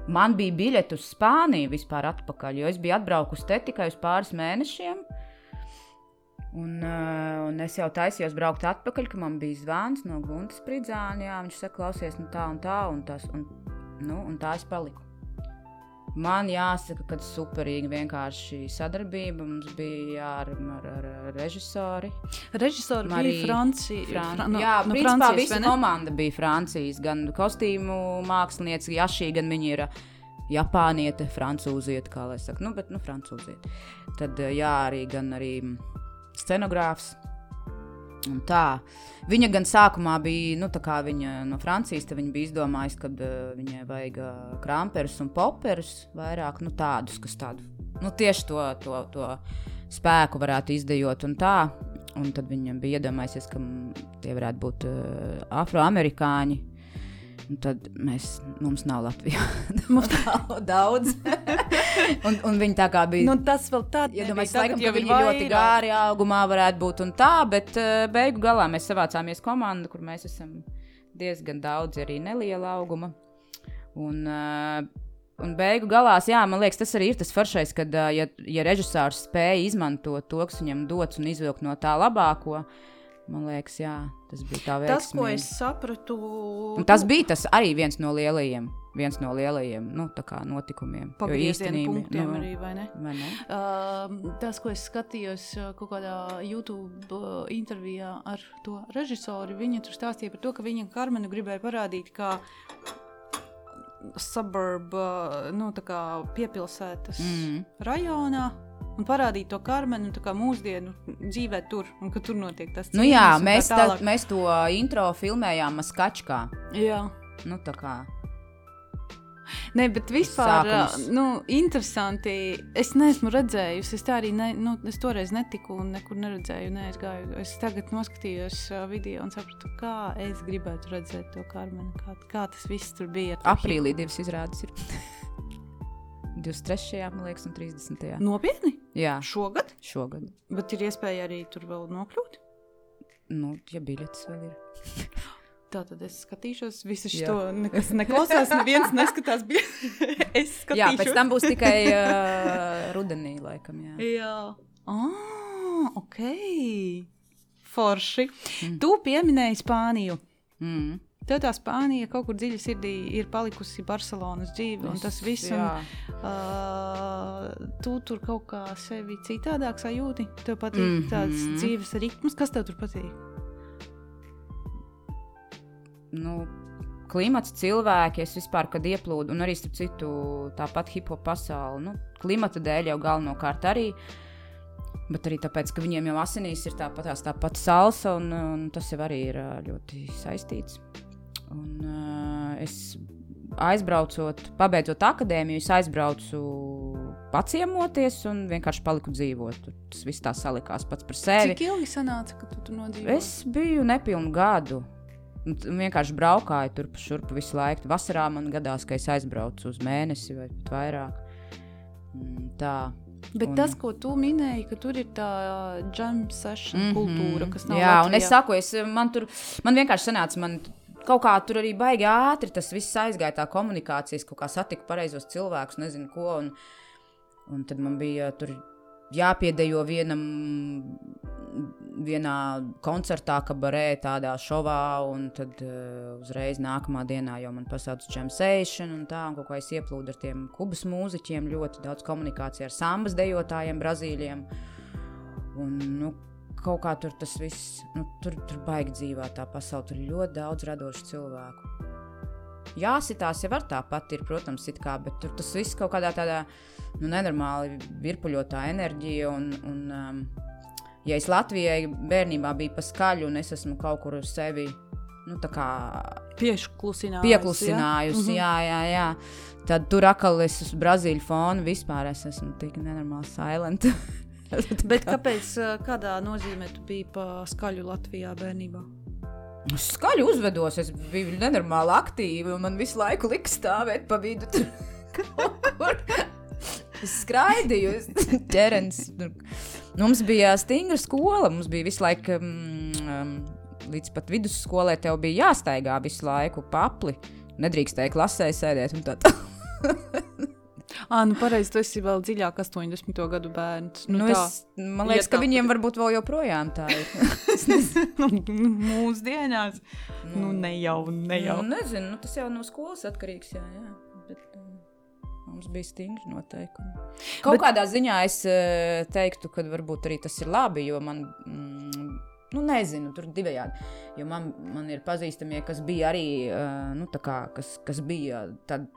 man bija biļete uz Spāniju vispār atpakaļ, jo es biju atbraukusi te tikai uz pāris mēnešiem. Un, uh, un es jau taisījos braukt atpakaļ, kad man bija zvans no Guntas Pridzāna. Jā, viņš saka, klausies, nu tā un tā, un, tas, un, nu, un tā es paliku. Man jāsaka, ka superīgi vienkārši sadarbība mums bija ar, ar, ar, ar režisori. Režisori Arī bija Francija. Fran Fra- no- jā, no principā Francijas, visa komanda bija Francijas. Gan kostīmu mākslinieca, Jašī, gan viņa ir ā, Japāniete, Francūziete, kā lai saka, nu, bet, nu, Francūziete. Tad, ā, jā, arī gan arī mm, scenogrāfs. Un tā. Viņa gan sākumā bija nu, tā kā viņa no Francijas, tad viņa bija izdomājusi, ka uh, viņai vajag uh, kramperus un poperus vairāk nu, tādus, kas tādu nu, tieši to, to, to spēku varētu izdejot. Un tā. Un tad viņam bija iedomājies, ka tie varētu būt uh, afroamerikāņi. Un tad mēs, mums nav Latvijā Mums nav daudz. un, un viņi tā kā bija. Nu, tas vēl tāds Ja domāju, laikam, ka viņi ir ļoti gāri augumā, varētu būt un tā, bet uh, beigu galā mēs savācāmies komandu, kur mēs esam diezgan daudz arī neliela auguma. Un, uh, un beigu galā, jā, man liekas, tas arī ir tas foršais, kad uh, ja, ja režisors spēja izmantot to, kas viņam dots un izvilkt no tā labāko, Man liekas, jā, tas bija tā veiksmīgi. Tas, ko es sapratu, Un tas bija tas arī viens no lielajiem, viens no lielajiem nu, notikumiem. Pagrieziena īstenībā, nu, arī, vai ne? vai ne? Uh, tas, ko es skatījos uh, kaut kādā YouTube uh, intervijā ar to režisoru, viņa tur stāstīja par to, ka viņa Karmenu gribēja parādīt kā suburb, uh, nu, tā kā piepilsētas Mm. rajonā. Un parādīt to karmenu tā kā mūsdienu dzīvē tur, un ka tur notiek tas Nu, jā, tā mēs, tā, tālāk. mēs to intro filmējām Maskačkā. Jā. Nu, tā kā. Nē, bet vispār, Sākums. nu, interesanti. Es neesmu redzējusi, es tā arī ne, nu, es toreiz netiku un nekur neredzēju. Ne, es, gāju, es tagad noskatījos video un sapratu, kā es gribētu redzēt to karmenu, kā, kā tas viss tur bija. Aprīlī divas izrādes ir. 23. man liekas, un 30. hip- Nopietni? Jā, Šogad? šogad. Bet ir iespēja arī tur vēl nokļūt. Nu, ja biļetes vēl ir. Tā tad es skatīšos, visu Jā. šo nekas neklausās, neviens neskatās. Es skatīšos. Jā, pēc tam būs tikai uh, rudenī, laikam. Jā. Jā, ah, ok. Forši. Mm. Tu pieminēji Spāniju. Mm. Tev tā Spānija kaut kur dziļi sirdī ir palikusi Barcelonas dzīve, un tas viss. Un, uh, tu tur kaut kā sevi citādāk sajūti. Tev patīk mm. -hmm. tāds dzīves ritms, kas tev tur patīk. nu, klimats, cilvēki, es vispār, kad ieplūdu, un arī starp citu, tāpat hip hop pasauli, nu, klimata dēļ jau galvenokārt arī. Bet arī tāpēc, ka viņiem jau asinīs ir tāpat tā pati salsa, un, un tas jau arī ir ļoti saistīts. Un, uh, es aizbraucot, pabeidzot akadēmiju, es aizbraucu paciemoties un vienkārši paliku dzīvot. Tas viss tā salikās pats par sevi. Cik ilgi sanāca, ka tu tur nodzīvoji? Es biju nepilnu gadu. Un t- vienkārši braukāju turp šurp visu laiku. Vasarā man gadās, ka es aizbraucu uz mēnesi vai pat vairāk. Tā. Bet un- tas, ko tu minēji, ka tur ir tā jam session mm -hmm. kultūra, kas nav. Jā, un es Latvijā. saku, es, man tur man vienkārši sanāca, man kaut kā tur arī baigi ātri tas viss aizgāja, tā komunikācijas, kaut kā satika pareizos cilvēkus, nezinu ko. Un, un tad man bija tur jāpiedejo vienam. Vienā koncertā, kabarē, tādā šovā, un tad uh, uzreiz nākamā dienā jau man pasauca džemsēšana, un tā, un kaut kā es ieplūdu ar tiem kubas mūziķiem, ļoti daudz komunikāciju ar sambas dejotājiem, brazīļiem. Un, nu, kaut kā tur tas viss, nu, tur, tur baigi dzīvā tā pasaule. Tur ir ļoti daudz radošu cilvēku. Jāsitās jau ar tāpat ir, protams, it kā, bet tur tas viss kaut kādā tādā nu, nenormāli virpuļotā enerģija. Un, un, um, ja es Latvijai bērnībā biju pa skaļu un es esmu kaut kur uz sevi. Nu, Pieklusinājusi. pieklusinājusi, ja? jā, jā, jā. Tad tur atkal es uz Brazīļu fonu vispār es esmu tik nenormāli silent. Bet kāpēc, kādā nozīmē tu biji pa skaļu Latvijā bērnībā? Skaļi uzvedos, es biju nenormāli aktīva, un man visu laiku lika stāvēt pa vidu. kaut kur. Es skraidīju, ķerens. Mums bija stingra skola, mums bija visu laiku, mm, um, līdz pat vidusskolē, tev bija jāstaigā visu laiku papli. Nedrīkstēja klasē sēdēt un tā tālāk. Ah, nu pareizi, tu esi vēl dziļāk 80. gadu bērns. Nu, Nu, nu es, man liekas, Ja ka tā- viņiem varbūt vēl joprojām tā ir. nu, mūsdienās. Nu, ne jau, ne jau. Nu, nezinu, nu, tas jau no skolas atkarīgs. Jā, jā. Bet, um, mums bija stingri noteikumi. Kaut Bet- kādā ziņā es uh, teiktu, ka varbūt arī tas ir labi, jo man. Mm, Nu, nezinu, tur divējādi. Jo man, man ir pazīstamie, kas bija arī, uh, nu, tā kā, kas, kas bija tad.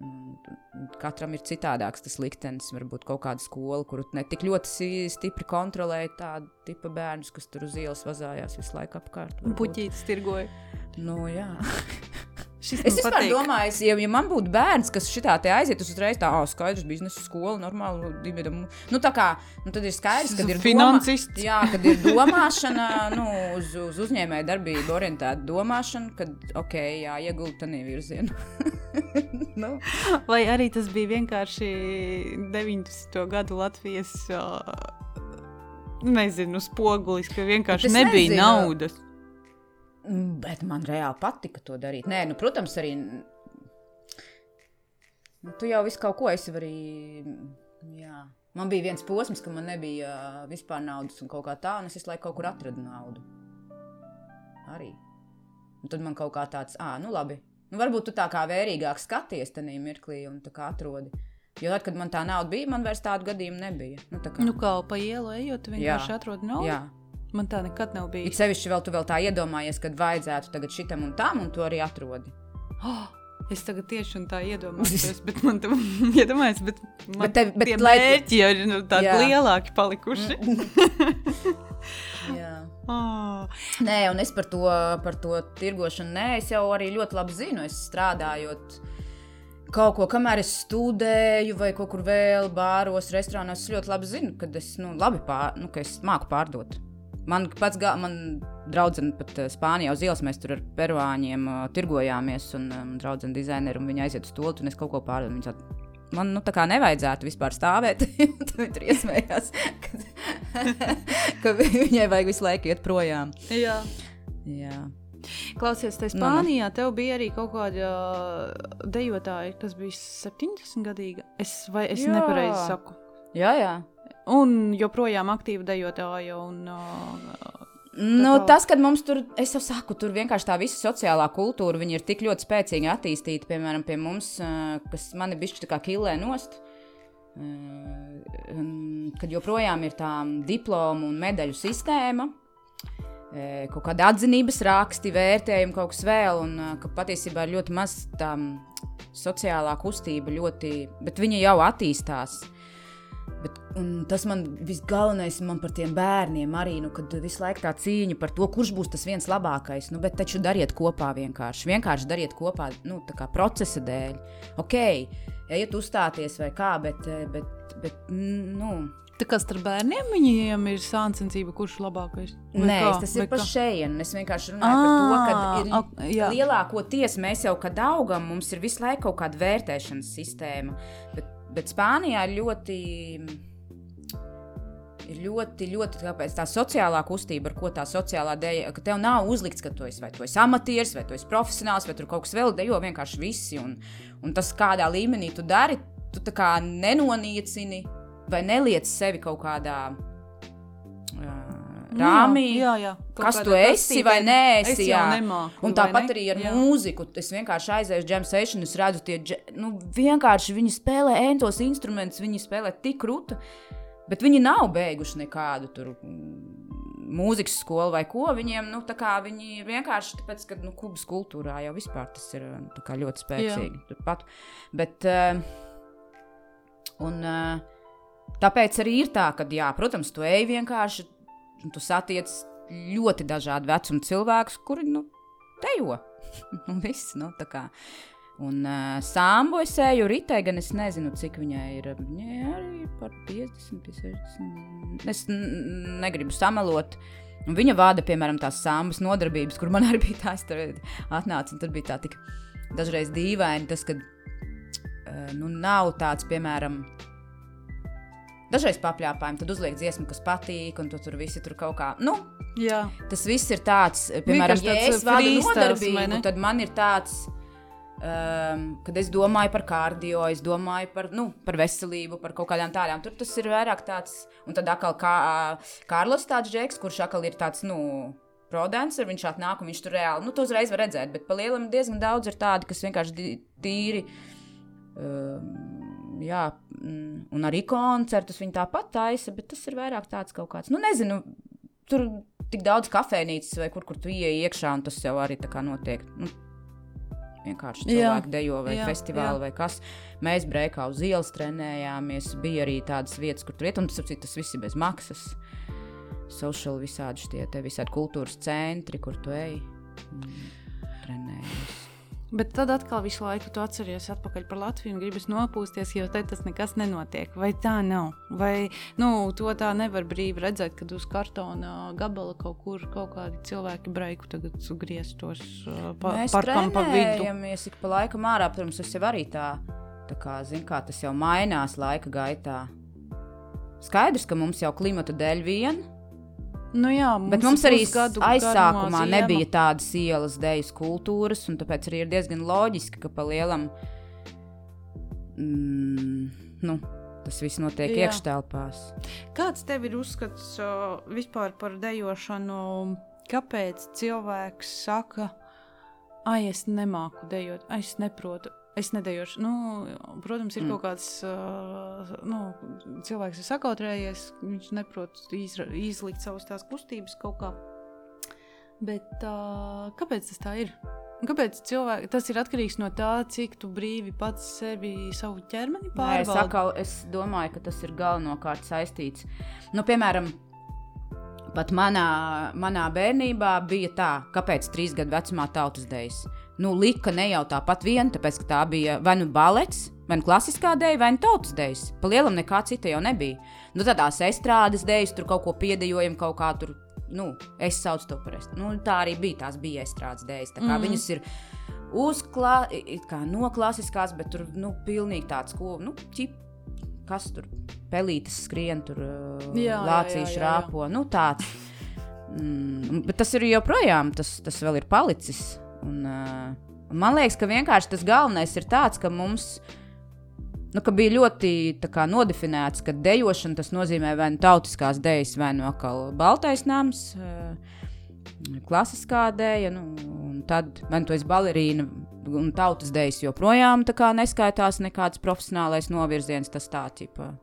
Mm, Katram ir citādāks tas liktenis. Varbūt kaut kāda skola, kuru ne tik ļoti stipri kontrolēja tādu tipu bērnus, kas tur uz ielas vazājās visu laiku apkārt. varbūt. Puķītis tirgoja. Nu, jā. Šis Es vispār patīk. domāju, es, ja, ja man būtu bērns, kas šitā te aiziet, uz uzreiz tā, oh, skaidrs, biznesa skola, normāli, dibidam. Nu, tā kā, nu, tad ir skaidrs, ka ir Finansists. Domā, jā, kad ir domāšana, nu, uz, uz uzņēmēju darbību orientēta domāšana, kad, ok, jā, iegulda tādā virzienā. nu, Vai arī tas bija vienkārši 90. gadu Latvijas. Uh, Nezinu, spogulis, ka vienkārši nebija nezinu. naudas. Mm, Bet man reāli patika to darīt. Nē, nu, protams, arī. Nu, tu jau visu kaut ko esi arī. Jā. Man bija viens posms, ka man nebija vispār naudas un kaut kā tā, un es visu laiku kaut kur atradu naudu. Arī. Un tad man kaut kā tāds, ah, nu labi. Nu, varbūt tu tā kā vērīgāk skaties tajā mirklī un tā kā atrodi. Jo tad, kad man tā nauda bija, man vairs tādu gadījumu nebija. Nu, tā kā, Nu, kā pa ielu ejot, vienkārši Jā. atrodi naudu. jā. Man tā nekad nav It bijis. sevišķi vēl tu vēl tā iedomājies, kad vajadzētu tagad šitam un tam, un to arī atrodi. Oh, es tagad tieši un tā iedomājos, bet man tam iedomājas, bet man Bet tev- bet tie lai- mērķi jau ir nu, tādi lielāki palikuši. Jā. Oh. Nē, un es par to, par to tirgošanu, nē, es jau arī ļoti labi zinu. Es strādājot kaut ko, kamēr es studēju, vai kaut kur vēl, bāros, restorānos, es ļoti labi zinu, ka es, nu, labi pār, nu, ka es māku pārdot. Man pats, gā, man draudzene pat eh, Spānijā uz ielas, mēs tur ar peruāņiem uh, tirgojāmies, un um, draudzene dizaineru, un viņa aiziet uz to, un es kaut ko pārdodu. Viņa saka, Man nu, tā kā nevajadzētu vispār stāvēt. Tad viņa tur iesmējās, ka, ka viņai vajag visu laiku iet projām. Jā. Jā. Klausies, te Nu, nu. Spānijā tev bija arī kaut kāda dejotāja, kas bija 70 gadīga. Es, vai es nepareizi saku? Jā, jā. Un joprojām aktīva dejotāja. Un, uh, Nu, tas, kad mums tur, es jau saku, tur vienkārši tā visa sociālā kultūra, ir tik ļoti spēcīgi attīstīti, piemēram, pie mums, ā, kas mani bišķi tā kā kilē nost. un Kad joprojām ir tā diplomu un medaļu sistēma, ā, kaut kāda atzinības raksti, vērtējumi, kaut kas vēl, un ka patiesībā ir ļoti maz tā sociālā kustība, ļoti, bet viņa jau attīstās. Bet, tas man visgalvenais man par tiem bērniem arī, nu, kad visu laiku tā cīņa par to, kurš būs tas viens labākais. Nu, bet taču dariet kopā vienkārši. Vienkārši dariet kopā, nu, procesa dēļ. Ok, ejiet uzstāties vai kā, bet, eh, bet, bet nu. tā kā starp bērniem viņiem ir sāncensība, kurš labākais. Nē, kā? tas ir pa kā? šejienu. Es vienkārši runāju par to, ka Ā, ir jā. lielākoties mēs jau, kad augam, mums ir visu laiku kaut kāda vērtēšanas sistēma. Bet, bet Spānijā ir ļoti. Ir ļoti, ļoti tā sociālā kustība, ar ko tā sociālā dēļ, ka tev nav uzlikts, ka tu esi vai tu esi amatieris, vai tu esi profesionāls, vai tur kaut kas vēl dejo vienkārši visi. Un, un tas, kādā līmenī tu dari, tu nenoniecini vai neliec sevi kaut kādā uh, rāmī. Jā, jā. Kaut Kas tu esi vai neesi? Es jā. nemāku, Un tāpat arī ar Jā. mūziku. Es vienkārši aizēju uz džem sesiju, es redzu, tie nu, vienkārši viņi spēlē entos instrumentus, viņi spēlē tik krūti, bet viņi nav beiguši nekādu tur. mm, Mūzikas skolu vai ko viņiem, nu, viņi vienkārši tāpēc, ka, nu, kubas kultūrā jau vispār tas ir kā ļoti spēcīgi. Turpat. Bet, uh, un, uh, tāpēc arī ir tā, ka, jā, protams, tu ej vienkārši, tu satiec ļoti dažādu vecumu cilvēkus, kuri, nu, tejo. un viss, nu, tā kā. Un uh, sāmbu es eju ritē, gan es nezinu, cik viņai ir. Viņai arī ir par 50, pie 60. Es negribu samalot. Un viņa vada, piemēram, tās sāmbas nodarbības, kur man arī bija tā, tur atnācu, un tur bija tā tik dažreiz dīvaini, tas, ka uh, nu, nav tāds, piemēram, dažreiz papļāpājumi, tad uzliek dziesmu, kas patīk, un tu tur visi tur kaut kā, nu, Jā. Tas viss ir tāds, piemēram, Vienkārši ja es vadu freestyles, vai nodarbību, ne? tad man ir tāds, um, kad es domāju par kardio, es domāju par, nu, par veselību, par kaut kādām tādām. Tur tas ir vairāk tāds, un tad atkal kā Kārlis tāds džeks, kurš atkal ir tāds, nu, Prodensers, viņš atnāk un viņš tur reāli, nu, to uzreiz var redzēt, bet pa lielam diezgan daudz ir tādi, kas vienkārši tīri. Um, jā, mm, un arī koncertus viņi tāpat taisa, bet tas ir vairāk tāds kaut kāds, nu, nezinu, tur tik daudz kafejnīcas vai kur, kur tu ieej iekšā, un tas jau arī tā kā notiek. Nu, vienkārši Jā, cilvēki dejo vai jā, festivāli jā. vai kas. Mēs breikā uz ielas trenējāmies. Bija arī tādas vietas, kur tur iet, un tas, tas viss ir bez maksas. Social visādi šie te visādi kultūras centri, kur tu ej. un Trenējies. Bet tad atkal visu laiku tu atceries atpakaļ par Latviju un gribas nopūsties, jo te tas nekas nenotiek. Vai tā nav? Vai nu, to tā nevar brīvi redzēt, kad uz kartona gabala kaut kur kaut kādi cilvēki breiku tagad grieztos uh, pa, Mēs parkam pa vidu? trenējamies ik pa laikam ārā. Protams, tas jau arī tā, tā kā, zin, kā tas jau mainās laika gaitā. Skaidrs, ka mums jau klimata dēļ vien, Nu, jā, bet mums arī aizsākumā nebija tādas ielas dēļas kultūras, un tāpēc arī ir diezgan loģiski, ka pa lielam. Mm, nu, tas viss notiek Jā. iekštelpās. Kāds tev ir uzskats uh, vispār par dejošanu? Kāpēc cilvēks saka, ah, es nemāku dejot, es neprotu? Es nedejošu. Nu, protams, ir Mm. kaut kāds uh, nu, cilvēks, kas ir sakautrējies, viņš neprot izra, izlikt savas tās kustības kaut kā. Bet uh, kāpēc tas tā ir? Kāpēc cilvēki, tas ir atkarīgs no tā, cik tu brīvi pats sevi, savu ķermeni Nē, es, pārvaldi? atkal, es domāju, ka tas ir galvenokārt saistīts. Nu, piemēram, pat manā, manā bērnībā bija tā, kāpēc trīs gadu vecumā tautas dejas. Nu, lika ne jau tāpat vien, tāpēc, ka tā bija vai nu balets, vai nu klasiskā dēļa, vai nu tautas dejas. Pa lielam nekā cita jau nebija. Nu, tādās estrādes dēļas, tur kaut ko piedejojam, kaut kā tur. Nu, es saucu to par estrādi. Nu, tā arī bija. Tās bija estrādes dēļas. Mm. viņas ir uzklā, kā no klasiskās, bet tur nu, pilnīgi tāds, ko, nu, ķip, kas tur pelītes skrien, tur jā. rāpo. Nu, tāds. Mm, bet tas ir joprojām, tas, tas vēl ir palicis. Un, uh, man liekas, ka vienkārši tas galvenais ir tāds, ka mums. Nu, ka bija ļoti kā, nodefinēts, ka dejošana tas nozīmē vai nu tautiskās dejas, vai nu atkal baltais nams, uh, klasiskā dēļa, nu, un tad vai nu tu esi balerīna, un tautas dejas joprojām kā neskaitās nekāds profesionālais novirziens, tas tā tipa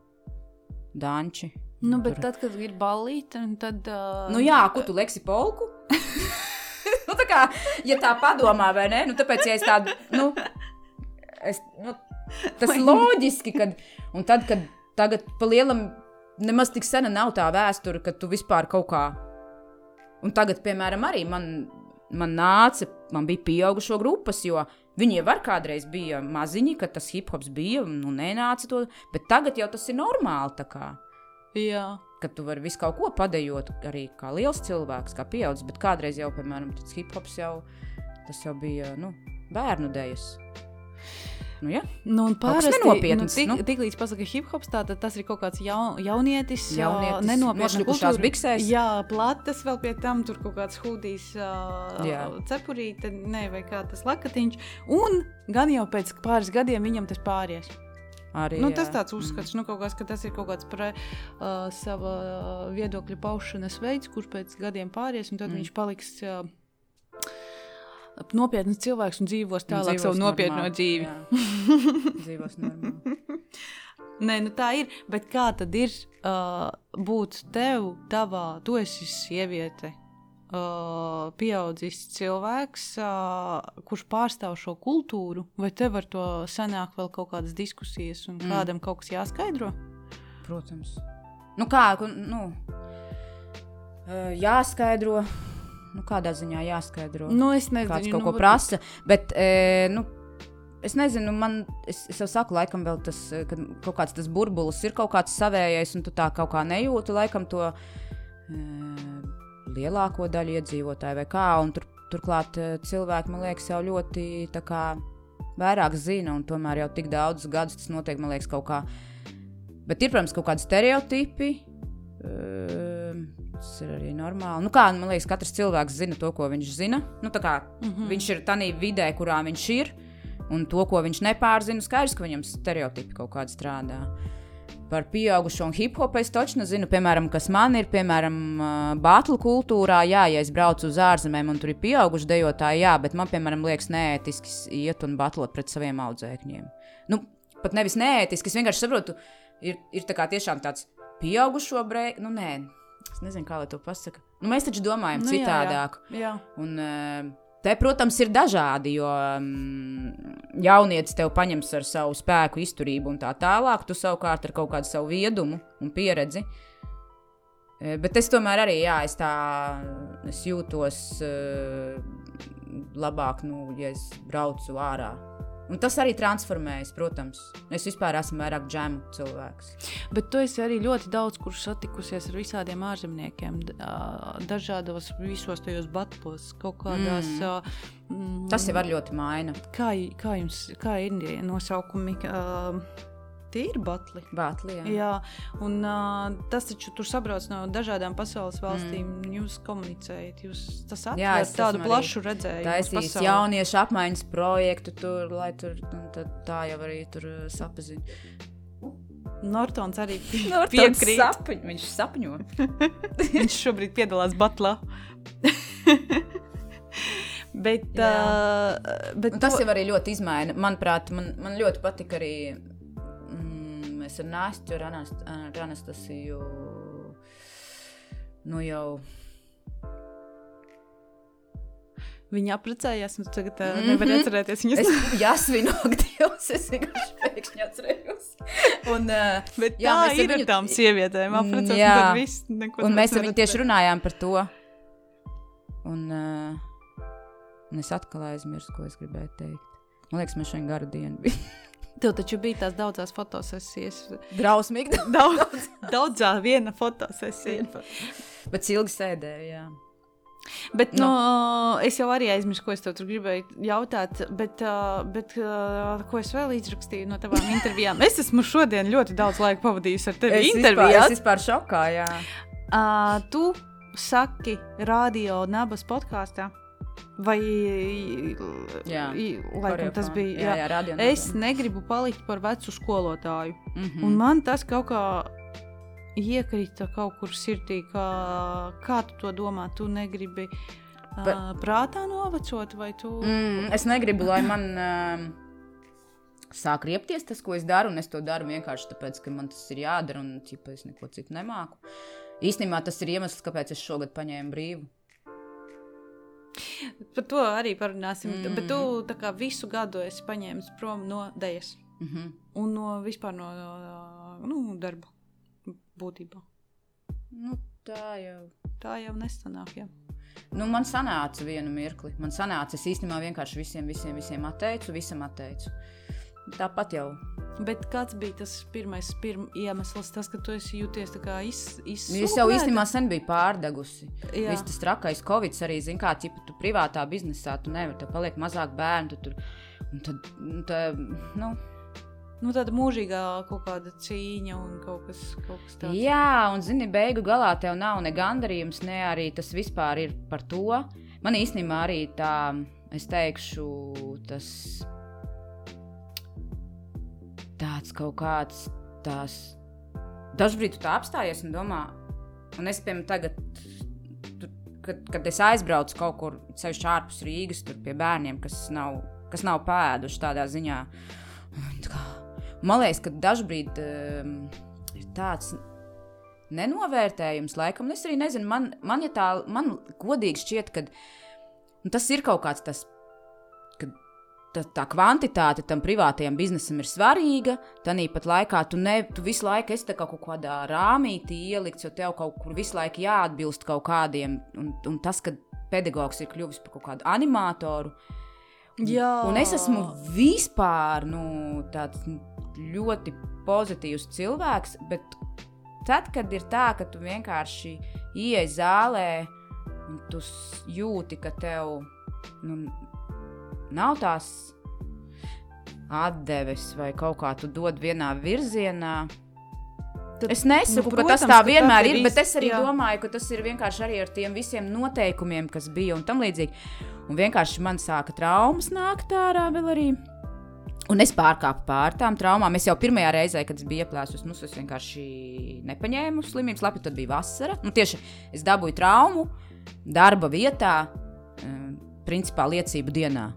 danči. Nu, bet Tur. tad, kad ir balīti, tad. Uh, Nu, jā, ko tu leksi polku? nu, tā kā, ja tā padomā, vai ne? Nu, tāpēc, ja es tādu, nu, es, nu tas loģiski, kad, un tad, kad tagad pa lielam nemaz tik sena nav tā vēsture, ka tu vispār kaut kā, un tagad, piemēram, arī man, man nāca, man bija pieaugušo grupas, jo viņi jau var kādreiz bija maziņi, kad tas hip hops bija, nu, nenāca to, bet tagad jau tas ir normāli, tā kā Jā, ka tu vari visu kaut ko padējot, arī kā liels cilvēks, kā pieaugušs. Bet kādreiz jau, piemēram, tas hip hops jau, tas jau bija nu, bērnu dēļas. Nu, ja? nu, parasti, nenopietns, Nu, tik, nu. tik līdz pasakā hip hops, tā, tas ir kaut kāds jaun, jaunietis, Jaunietis, nenopietns. nošļupušās biksēs. Jā, plates vēl pie tam, tur kaut kāds hudijs, Jā. cepurīte, ne, vai kā tas lakatiņš. Un gan jau pēc pāris gadiem viņam tas pāries. Arī, Nu, tas tāds uzskats, nu, kaut kāds, ka tas ir kaut kāds pre, uh, sava viedokļa paušanas veids, kurš pēc gadiem pāries, un tad Mm. mm. viņš paliks uh, nopietns cilvēks un dzīvos tālāk dzīvos savu nopietno dzīvi. Dzīvos normāli. Nē, nu tā ir. Bet kā tad ir uh, būt tev, tavā, tu esi sieviete, uh, pieaudzis cilvēks, uh, kurš pārstāv šo kultūru, vai tev ar to sanāk vēl kaut kādas diskusijas, un Mm. kādam kaut kas jāskaidro? Protams. Nu, kā, nu, eh, jāskaidro. Nu, kādā ziņā jāskaidro? Nu, es nezinu, kāds nu, kaut ko varbūt- prasa. Bet, e, nu, es nezinu, man, es, es jau saku, laikam, tas, kad kaut kāds tas burbulis ir kaut kāds savējais, un tu tā kaut kā nejūti, laikam, to e, lielāko daļu iedzīvotāju vai kā. Tur, turklāt e, cilvēki, man liekas, jau ļoti kā vairāk zina, un tomēr jau tik daudzus gadus tas notiek, man liekas, kaut kā. Bet ir, protams, kaut kādi stereotipi. Ehm, Tas ir arī normāli. Nu, kā, man liekas, katrs cilvēks zina to, ko viņš zina. Nu, kā mm. -hmm. viņš ir tādā vidē, kurā viņš ir, un to, ko viņš nepārzina, skaidrs, ka viņam stereotipi kaut kādi strādā. Par pieaugušo un hip hopu es točnu zinu, piemēram, kas man ir, piemēram, batlu kultūrā. Jā, ja es braucu uz ārzemēm un tur ir pieauguši dejotāji, jā, bet man, piemēram, liekas neētiski iet un batlot pret saviem audzēkņiem. Nu, pat nevis neētiski, es vienkārši saprotu, ir, ir tā kā tiešām tāds pieaugušo brīdi. Nu, nē, es nezinu, kā lai to pasaka. Nu, mēs taču domājam Nu, nu, jā, jā. citādāk. Jā. Un, eh, te, protams, ir dažādi, jo mm, jaunietis tev paņems ar savu spēku, izturību un tā tālāk. Tu savukārt ar kaut kādu savu viedumu un pieredzi. Eh, Bet es tomēr arī, jā, es tā es jūtos eh, labāk, nu, ja es braucu ārā. Un tas arī transformējas, protams. Es vispār esmu vairāk džemu cilvēks. Bet tu esi arī ļoti daudz kur satikusies ar visādiem ārzemniekiem, dažādos visos tajos batlos, kaut kādās. Mm. Mm. Tas jau var ļoti maina. Kā, kā jums, kā ir nosaukumi? Uh, tie ir batli. Bātlijā. Jā, un uh, tas taču tur sabrauc no dažādām pasaules valstīm. Mm. Jūs komunicējat, jūs tas atver Jā, es tādu plašu redzējumu. pasauli. jauniešu apmaiņas projektu, tur, lai tur tad tā jau arī tur sapazina. Nortons arī piekrīt. sapņo, viņš sapņo. Viņš šobrīd piedalās Batlā. bet, Jā. uh, bet Un tas to- jau arī ļoti izmaina. Manuprāt, man, man ļoti patika arī. Mm, mēs ar Nāstu, ar Anast- ar Anastasiju. Nu jau. Viņa apprecējās, un tu tagad uh, nevar atcerēties viņas. Es jāsvinu, ak, Dievs, es vienkārši pēkšņi atcerējos. Un, uh, Bet Jā, jā, tā ir ar viņu- tām sievietēm. Apprecēs, Jā. un tad viss neko un mēs ar viņu tieši runājām par to. Un, uh, un es atkal aizmirsu, ko es gribēju teikt. Man liekas, mēs šodien garu dienu bijām. Tev taču bija tās daudzās fotosesijas. Drausmīgi. Daudz, daudzā viena fotosesija. Bet ilgi sēdēju, jā. Bet, Nu. no, es jau arī aizmirsu, ko es tev gribēju jautāt. Bet, bet ko es vēl izrakstīju no tavām intervijām? Es esmu šodien ļoti daudz laika pavadījusi ar tevi Es vispār, intervijās. es vispār šokā, jā. Uh, tu saki radio Nabas podkāstā. Vai Jā, laikam, tas bija? Jā, jā, radio Es negribu palikt par vecu skolotāju. Mhm. Un man tas kaut kā iekrita kaut kur sirdī, kā, kā tu to domā. Tu negribi uh, Bet- prātā novecot, vai tu. Mm, es negribu, lai man um, sāk riepties tas, ko es daru, un es to daru vienkārši tāpēc, ka man tas ir jādara, un ķipa, es neko citu nemāku. Īstenībā tas ir iemesls, kāpēc es šogad paņēmu brīvu. Par to arī parunāsim. Mm. Mm. Bet tu kā visu gadu esi paņēmis prom no dēļas Mm -hmm. un no vispār no uh, nu, darba būtībā. nu, tā jau. Tā jau nesanāk. Ja. Nu, man sanāca vienu mirkli. Man sanāca, es īstenībā vienkārši visiem, visiem, visiem atteicu, visam atteicu. Tāpat jau. Bet kāds bija tas pirmais pirm, iemesls, tas, ka tu esi jūties tā kā iz, Es jau īstenībā sen biju pārdegusi. Viss tas trakais Covid arī, zina, kā ķipa, tu privātā biznesā, tu nevari, tev paliek mazāk bērnu. Tu tur, un tad, un tad, nu, Nu, tāda mūžīgā kaut kāda cīņa un kaut kas, kaut kas tāds. Jā, un zini, beigu galā tev nav ne gandarījums, ne arī tas vispār ir par to. Man īstenībā arī tā, es teikšu, tas tāds kaut kāds tās. Dažbrīd tu tā apstājies un domā, un es piemēram tagad. tu- Kad, kad es aizbraucu kaut kur ceļš ārpus Rīgas, tur pie bērniem, kas nav, kas nav pēduši tādā ziņā, tā kā- Man liekas, ka dažbrīd um, ir tāds nenovērtējums, laikam, un es arī nezinu, man, man ja tā, man godīgi šķiet, ka nu, tas ir kaut kāds tas, tā, tā kvantitāte tam privātajam biznesam ir svarīga. Tāpat laikā tu, ne, tu visu laiku esi kā kaut kādā rāmītī ielikts, jo tev kaut kur visu laiku jāatbilst kaut kādiem, un, un tas, ka pedagogs ir kļuvis par kaut kādu animatoru. Jā. Un es esmu vispār nu, tāds ļoti pozitīvs cilvēks, bet tad, kad ir tā, ka tu vienkārši ienāc zālē un tu jūti, ka tev nu, nav tās atdeves vai kaut kā tu dod vienā virzienā. Tad- Es nesaku, nu, nu, ka tas protams, tā vienmēr ir, ir bet es arī jā. domāju, ka tas ir vienkārši arī ar tiem visiem noteikumiem, kas bija un tam līdzīgi. Un vienkārši man sāka traumas nākt ārā vēl arī. Un es pārkāpu pār tām traumām. Es jau pirmajā reizē, kad es biju ieplēsus, nu, es vienkārši nepaņēmu slimības lapu. Tad bija vasara. Nu, tieši es dabūju traumu darba vietā, eh, principā liecību dienā.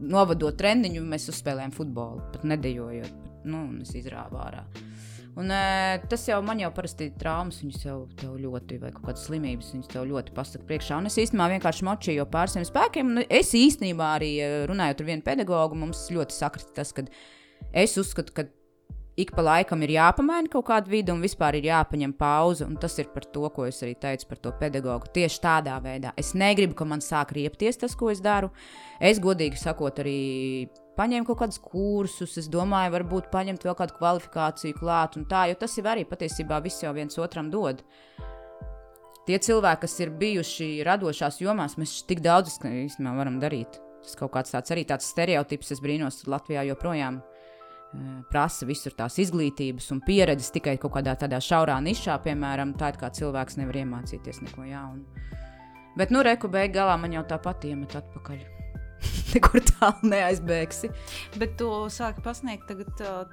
Novadot treniņu, mēs uzspēlējām futbolu, pat nedējojot. Nu, un es izrāvu ārā. Un, e, tas jau man jau parasti ir traumas, viņas jau tev ļoti, vai kaut kādas slimības, viņas tev ļoti pasaka priekšā. Un es īstenībā vienkārši močīju pār saviem spēkiem. Un es īstenībā arī e, runājot ar vienu pedagogu, mums ļoti sakrita tas, ka es uzskatu, ka ik pa laikam ir jāpamaina kaut kāda vide un vispār ir jāpaņem pauze. Un tas ir par to, ko es arī teicu par to pedagogu. Tieši tādā veidā. Es negribu, ka man sāk riepties tas, ko es daru. Es godīgi sakot, arī paņēmu kaut kādus kursus. Es domāju, varbūt paņemt vēl kādu kvalifikāciju klāt un tā, jo tas jau arī patiesībā viss jau viens otram dod. Tie cilvēki, kas ir bijuši radošās jomās, mēs tik daudz īstenībā varam darīt. Tas kaut kāds tāds arī tāds stereotips, es brīnos, Latvijā joprojām eh, prasa visur tās izglītības un pieredzes tikai kaut kādā tādā šaurā nišā, piemēram, tā kā cilvēks nevar iemācīties neko jaunu. Bet, nu, reku beig galā man jau tāpat iemet atpakaļ. Nekur tālu neaizbēgsi. Bet tu sāki pasniegt tagad uh,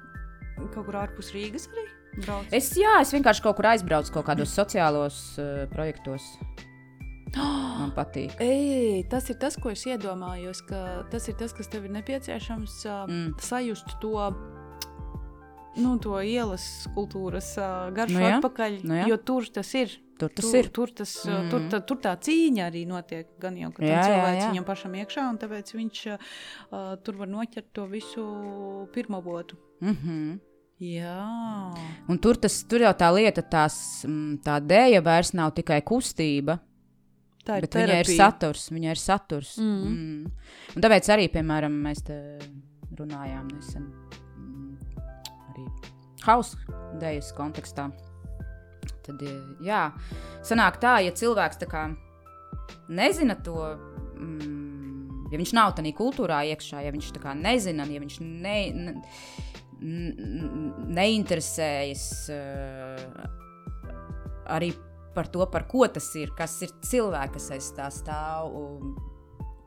kaut kur ārpus Rīgas arī brauc? Es, jā, es vienkārši kaut kur aizbraucu kaut kādos sociālos uh, projektos. Man patīk. Ei, tas ir tas, ko es iedomājos, ka tas ir tas, kas tev ir nepieciešams Mm. sajust to. Nu, to ielas kultūras uh, garšu Nu jā, atpakaļ, nu jā. jo tur tas ir. Tur tas tur, ir. Tur, tas, mm. Mhm. tur, tā, tur tā cīņa arī notiek. Gan jau ka Jā, jā, cilvēks viņam pašam iekšā, un tāpēc viņš uh, tur var noķert to visu pirmo botu. Mm -hmm. Jā, Un tur, tas, tur jau tā lieta, tās, mm, tā dēļa vairs nav tikai kustība, tā ir bet viņai ir terapija. saturs. Viņai ir saturs. Mhm. Mm. Un tāpēc arī, piemēram, mēs runājām nesen mm, arī hausa dēļas kontekstā. Tad, eh, jā, sanāk tā, ja cilvēks tā kā nezina to. Mm, ja viņš nav tādā kultūrā iekšā, ja viņš tā kā nezina, ja viņš ne, ne, neinteresējas uh, arī par to, par ko tas ir, kas ir cilvēks, kas aiz tā stāv,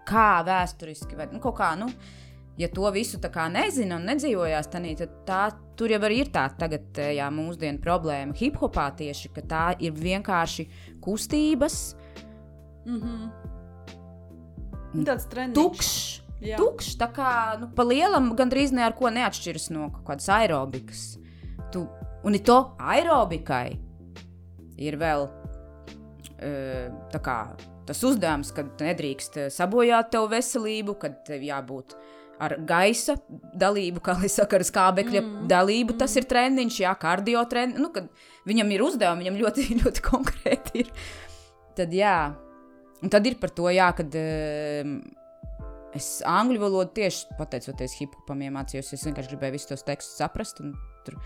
kā vēsturiski, vai nu, kaut kā. Nu, Ja to visu tā kā nezina un nedzīvojās, tanī, tad tā, tur jau ir tā tagadējā mūsdienu problēma. Hip-hopā tieši, ka tā ir vienkārši kustības, Mm -hmm. Tāds treniņš. tukšs. Jā. Tukšs, tā kā nu, pa lielam gandrīz ne ar ko neatšķiras no kaut kādas aerobikas. Tu, un ir to aerobikai ir vēl tā kā, tas uzdevums, kad nedrīkst eh, sabojāt tev veselību, kad tev jābūt ar gaisa dalību, kā lai saka, ar skābekļa mm. dalību. Tas ir treniņš, jā, kardio treniņš. Nu, viņam ir uzdevumi, viņam ļoti, ļoti konkrēti ir. Tad jā, un tad ir par to, jā, kad. Es angļu valodu tieši pateicoties hip-hopam iemācījos. Es vienkārši gribēju visus tos tekstus saprast. un Tur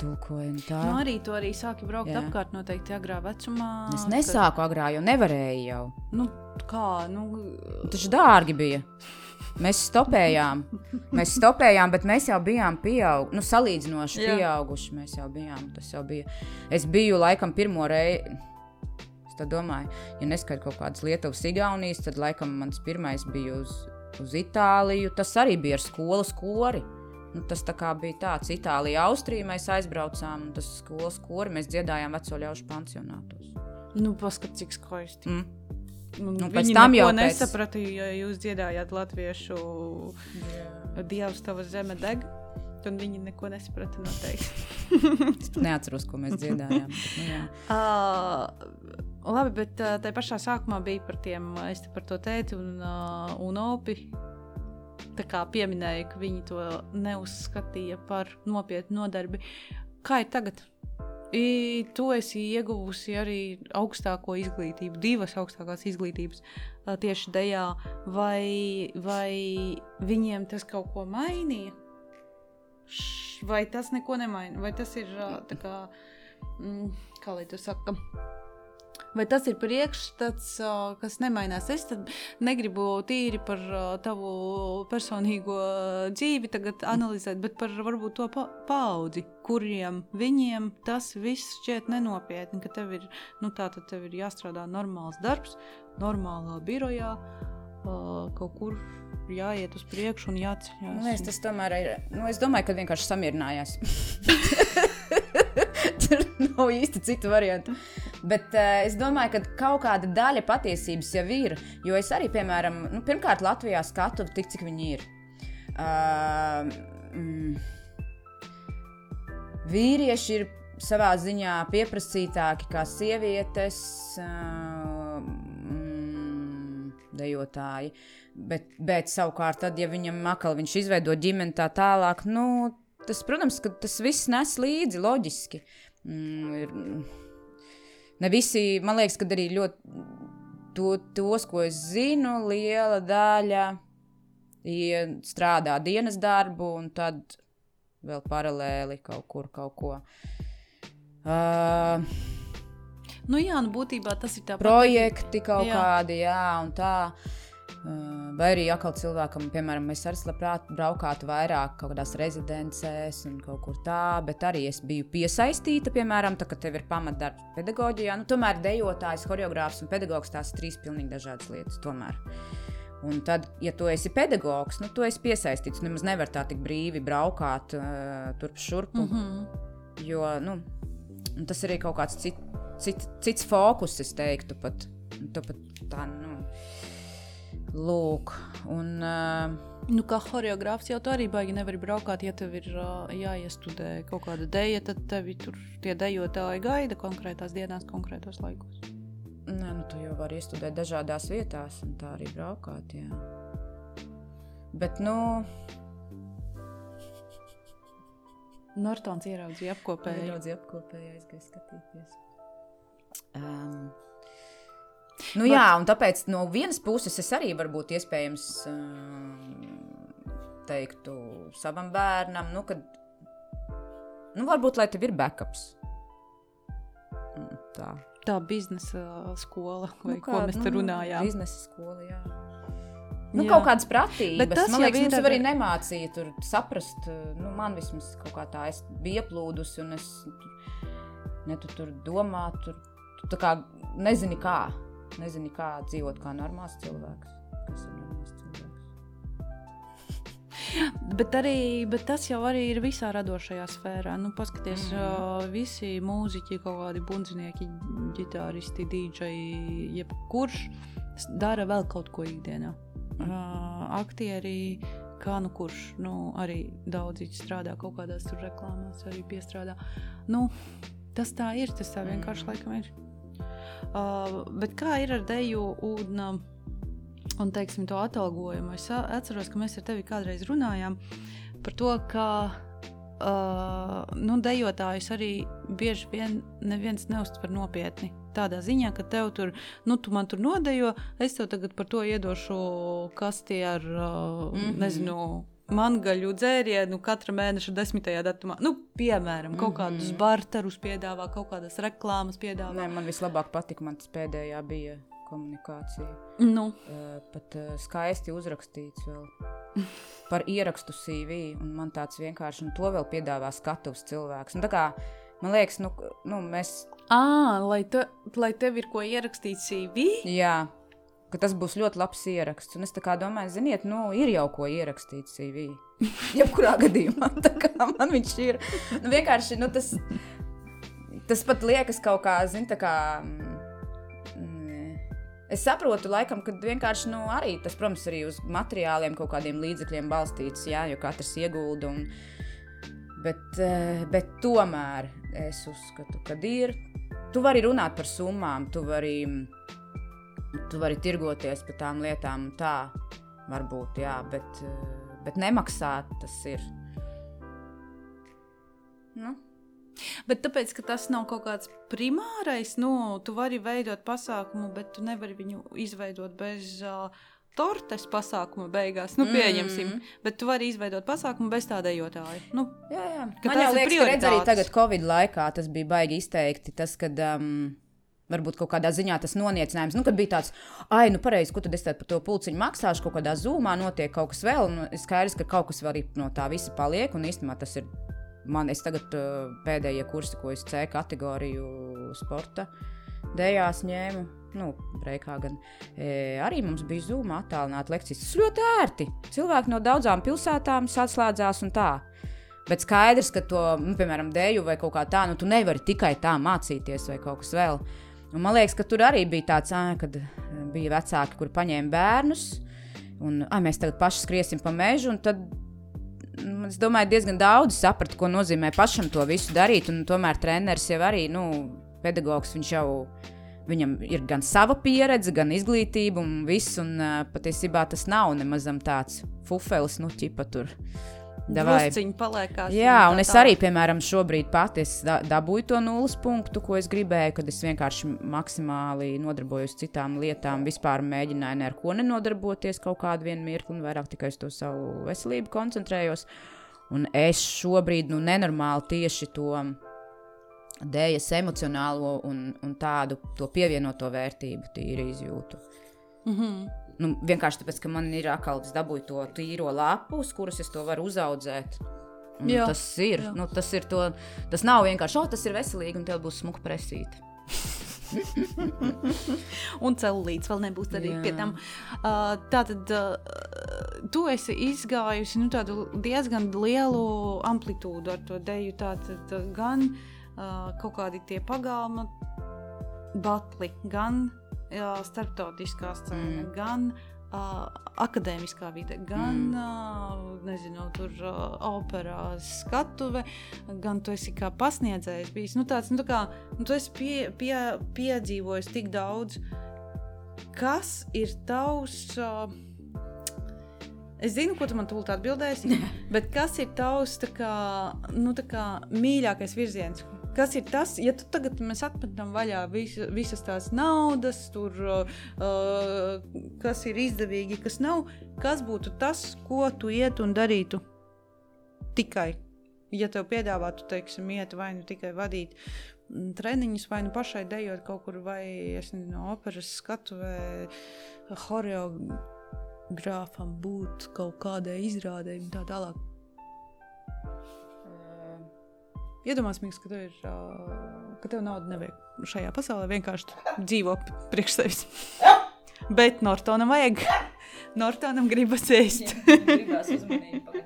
tulkoju un tā. Nu, arī to arī sāki braukt Jā. Apkārt noteikti agrā vecumā. Es nesāku agrā, jo nevarēju jau. Kad, nu, kā, nu, Tas dārgi bija. Mēs stopējām. Mēs stopējām, bet mēs jau bijām pieauguši. Nu, salīdzinoši Jā. pieauguši. Mēs jau bijām. Tas jau bija. Es biju laikam pirmo reizi. Es tā domāju, ja neskaidro kaut kādas Lietuvas, Igaunijas, tad laikam mans pirmais bija uz, uz Itāliju. Tas arī bija ar skolas kori. Nu, tas tā bija tāds Itālija, Austrija. Mēs aizbraucām, un tas skolas kori mēs dziedājām veco ļaužu pansionātos. nu paskat, cik skaisti. Mm. Nu, Nu, pēc tam jau pēc- nesaprata, jo jūs dziedājāt latviešu Dievs, tava zeme deg. Tad viņi neko nesaprata noteikti. Es neatceros, ko mēs dziedājām. Bet, nu. Uh, labi, bet uh, tajā pašā sākumā bija par, tiem, es te par to tēti un, uh, un opi. Pieminēja, ka viņi to neuzskatīja par nopietnu nodarbi. Kā ir tagad? I, tu esi ieguvusi arī augstāko izglītību, divas augstākās izglītības tieši dejā. Vai, vai viņiem tas kaut ko mainīja? Vai tas neko nemaina? Vai tas ir kā, mm, kā lai to saka? Vai tas ir priekšstats, kas nemainās? Es negribu tīri par tavu personīgo dzīvi tagad analizēt, bet par varbūt to pa paudzi, kuriem viņiem tas viss šķiet nenopietni, ka tev ir, nu tā tev ir jāstrādā normāls darbs, normālā birojā, kaut kur jāiet uz priekšu un jāceļās. Nu, es, tas tomēr ir. Nu, es domāju, ka vienkārši samierinājās. Tur nav īsti citu variantu. Bet uh, es domāju, ka kaut kāda daļa patiesības jau ir. Jo es arī, piemēram, nu, pirmkārt, Latvijā skatu tik, cik viņi ir. Uh, mm, vīrieši ir savā ziņā pieprasītāki kā sievietes, uh, mm, dejotāji. Bet, bet savukārt, tad, ja viņam makal, viņš izveido ģimeni tā tālāk, nu, tas, protams, tas viss nes līdzi loģiski. Mm, ir, ne visi, man liekas, ka arī ļoti to, tos, ko es zinu, liela daļa strādā dienas darbu un tad vēl paralēli kaut kur kaut ko. Uh, Nu jā, nu būtībā tas ir tā projekti kaut jā. kādi, jā, un tā. Uh, Vai arī atkal cilvēkam, piemēram, es arī labprāt braukātu vairāk kaut kādās rezidencēs un kaut kur tā, bet arī es biju piesaistīta, piemēram, tā, ka tev ir pamatdarbs pedagoģijā. Nu, tomēr dejotājs, choreogrāfs un pedagogs tās trīs pilnīgi dažādas lietas. Tomēr. Un tad, ja tu esi pedagogs, nu, tu esi piesaistīts. Nemaz nevar tā tik brīvi braukāt uh, turp šurpu. Mm -hmm. Jo nu, tas ir arī kaut kāds cit, cit, cits fokus, es teiktu, pat, tu pat tā, nu, lūk. Un, uh, Nu, kā choreogrāfs jau tā arī baigi nevar braukāt, ja tev ir uh, jāiestudē kaut kāda deja, tad tevi tur tie dejotāji gaida konkrētās dienās, konkrētos laikos. Nē, nu, tu jau vari iestudēt dažādās vietās, un tā arī braukāt. Jā. Bet, nu, Nortons ieraudzīja apkopēju. Ieraudzīja apkopēju, aizgāja skatīties. Um, nu, jā, un tāpēc no vienas puses es arī varbūt iespējams um, teiktu savam bērnam, nu, kad, nu, varbūt, lai tev ir backups. Mm, Tā. Tā biznesa skola, vai nu, kā, ko mēs te runājām. Biznesa skola, jā. Nu, jā. kaut kādas pratības. Bet tas man liekas, mums ar... arī nemācīja tur saprast. Nu, man vismaz kaut kā tā, es biju ieplūdusi un es ne tu tur domā, tur, tu tā kā nezini kā. Nezini kā dzīvot kā normāls cilvēks. Kas ir normāls cilvēks? Bet, arī, bet tas jau arī ir visā radošajā sfērā. Nu, paskaties, mm. uh, visi mūziķi, kaut kādi bundzinieki, ģitāristi, dīdžeji, jebkurš dara vēl kaut ko ikdienā. Mm. Uh, aktieri, kā nu kurš, nu, arī daudzi strādā kaut kādās reklāmās, arī piestrādā. Nu, tas tā ir, tas tā vienkārši mm. laikam ir. Uh, bet kā ir ar deju un un teiksim, to atalgojumu. Es atceros, ka mēs ar tevi kādreiz runājām par to, ka uh, nu, dejotājus arī bieži vien neviens neuztver nopietni. Tādā ziņā, ka tev tur, nu, tu man tur nodejo, es tev tagad par to iedošu kasti ar, uh, mm -hmm. nezinu, mangaļu dzērienu katra mēneša desmitajā datumā. Nu, piemēram, kaut kādus mm -hmm. barterus piedāvā, kaut kādas reklāmas piedāvā. Nē, man vislabāk patika, man tas pēdējā bija komunikācija. Nu. Uh, pat uh, skaisti uzrakstīts vēl par ierakstu CV. Man tāds vienkārši, un to vēl piedāvā skatuves cilvēks. Un, kā, man liekas, nu, nu mēs. À, lai, te, lai tev ir ko ierakstīt CV? Jā. Tas būs ļoti labs ieraksts. Un es domāju, ziniet, nu, ir jau ko ierakstīt CV. Jebkurā gadījumā man viņš ir. Nu, vienkārši nu, tas, tas pat liekas kaut kā, zin, tā kā. Mm, Es saprotu, laikam, ka vienkārši nu, arī tas, protams, arī uz materiāliem, kaut kādiem līdzekļiem balstīts, jā, jo katrs iegulda. Un, bet, eh, bet tomēr es uzskatu, ka ir. Tu vari runāt par summām, tu vari, tu vari tirgoties par tām lietām, tā varbūt, jā, bet, eh, bet nemaksāt tas ir. Nu, Bet tāpēc, ka tas nav kaut kāds primārais, nu, tu vari veidot pasākumu, bet tu nevari viņu izveidot bez uh, tortes pasākuma beigās. Nu, pieņemsim, mm. bet tu vari izveidot pasākumu bez tāda jotāja. Nu, jā, jā. Man jau liekas, ka redz arī tagad Covid laikā tas bija baigi izteikti. Tas, kad, um, Varbūt kaut kādā ziņā tas noniecinājums, nu, kad bija tāds, ah, nu, pareizi, ko tad es par to pulciņu maksāšu, kaut kādā zūmā notiek kaut kas vēl, un skaidrs, ka kaut kas vēl no tā visa paliek, un īstenībā tas ir man es tagad uh, pēdējie kursi, ko es C kategoriju sporta dējās ņēmu. Nu, breikā gan e, arī mums bija zūma attālināta lekcijas. Tas ļoti ērti. Cilvēki no daudzām pilsētām saslēdzās un tā. Bet skaidrs, ka to, nu, piemēram, dēļu vai kaut kā tā, nu, tu nevari tikai tā mācīties vai kaut kas vēl. Un man liekas, ka tur arī bija tāds, kad bija vecāki, kur paņēma bērnus, un ā, mēs tagad paši skriesim pa mežu, tad es domāju, diezgan daudz sapratu, ko nozīmē pašam to visu darīt. Tomēr treneris jau arī, nu, pedagogs, viņš jau viņam ir gan sava pieredze, gan izglītība un viss. Un uh, patiesībā tas nav nemazam tāds fufelis, nu, ķipa tur. Paliekās. Jā, un, un es arī, piemēram, šobrīd pati da dabūju to nulles punktu, ko es gribēju, kad es vienkārši maksimāli nodarbojos citām lietām, vispār mēģināju ne ar ko nenodarboties kaut kādu mirkli un vairāk tikai uz to savu veselību koncentrējos. Un es šobrīd, nu, nenormāli tieši to dēļas emocionālo un, un tādu pievienoto vērtību tīri izjūtu. Mm -hmm. Nu, vienkārši tāpēc, ka man ir atkal tas dabūju to tīro lapu, uz kuras es to varu uzaudzēt. Jā, tas ir. Jā. Nu, tas, ir to, tas nav vienkārši, oh, tas ir veselīgi, un tev būs smuka presīta. un celulīts vēl nebūs arī Jā. pie tam. Uh, tātad uh, tu esi izgājusi nu, diezgan lielu amplitūdu ar to deju. Tātad gan uh, kaut kādi tie pagalma batli, gan starptautiskā scēna, Mm. gan uh, akadēmiskā vide, gan mm. uh, nezinu, tur uh, operās skatuve, gan tu esi kā pasniedzējs bijis. Nu, tāds, nu, tā kā, nu, tu esi pie, pie, piedzīvojis tik daudz. Kas ir tavs? Uh, es zinu, ko tu man tūlīt atbildēsi, bet kas ir tavs tā kā, nu, tā kā mīļākais virziens? Kas ir tas, ja tu tagad mēs atmetam vaļā visu, visas tās naudas, tur, uh, kas ir izdevīgi, kas nav? Kas būtu tas, ko tu iet un darītu tikai? Ja tev piedāvātu, teiksim, iet vai nu tikai vadīt mm, treniņus, vai nu pašai dejot kaut kur, vai es nezinu, operas skatuvē, horeogrāfam būt kaut kādai izrādē un tā tālāk. Iedomāsimies, ka tev ir, uh, ka tev nauda nevajag šajā pasaulē, vienkārši dzīvo priekš sevis. Bet Nortonam vajag. Nortonam gribas ēst. Gribās uzmanību.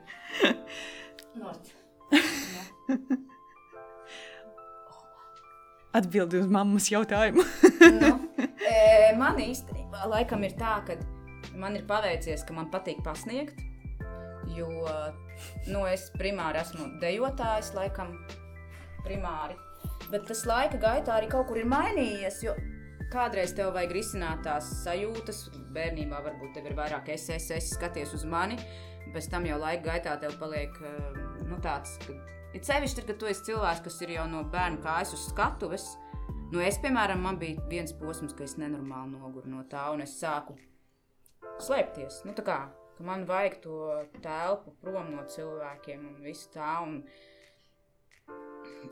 Nort. Atbildi uz mammas jautājumu. nu, e, man īstenībā laikam ir tā, ka man ir paveicies, ka man patīk pasniegt. Jo nu, es primāri esmu dejotājs, laikam, primāri. Bet tas laika gaitā arī kaut kur ir mainījies. Jo kādreiz tev vajag risināt tās sajūtas, bērnībā varbūt tev ir vairāk SSS, skaties uz mani. Pēc tam jau laika gaitā tev paliek eh, nu, tāds, ka ir sevišķi, kad tu esi cilvēks, kas ir jau no bērna kājas uz skatuves. Nu, es, piemēram, man bija viens posms, ka es nenormāli noguru no tā, un es sāku slēpties. Nu, kā man vajag to telpu prom no cilvēkiem un visu tā. Un,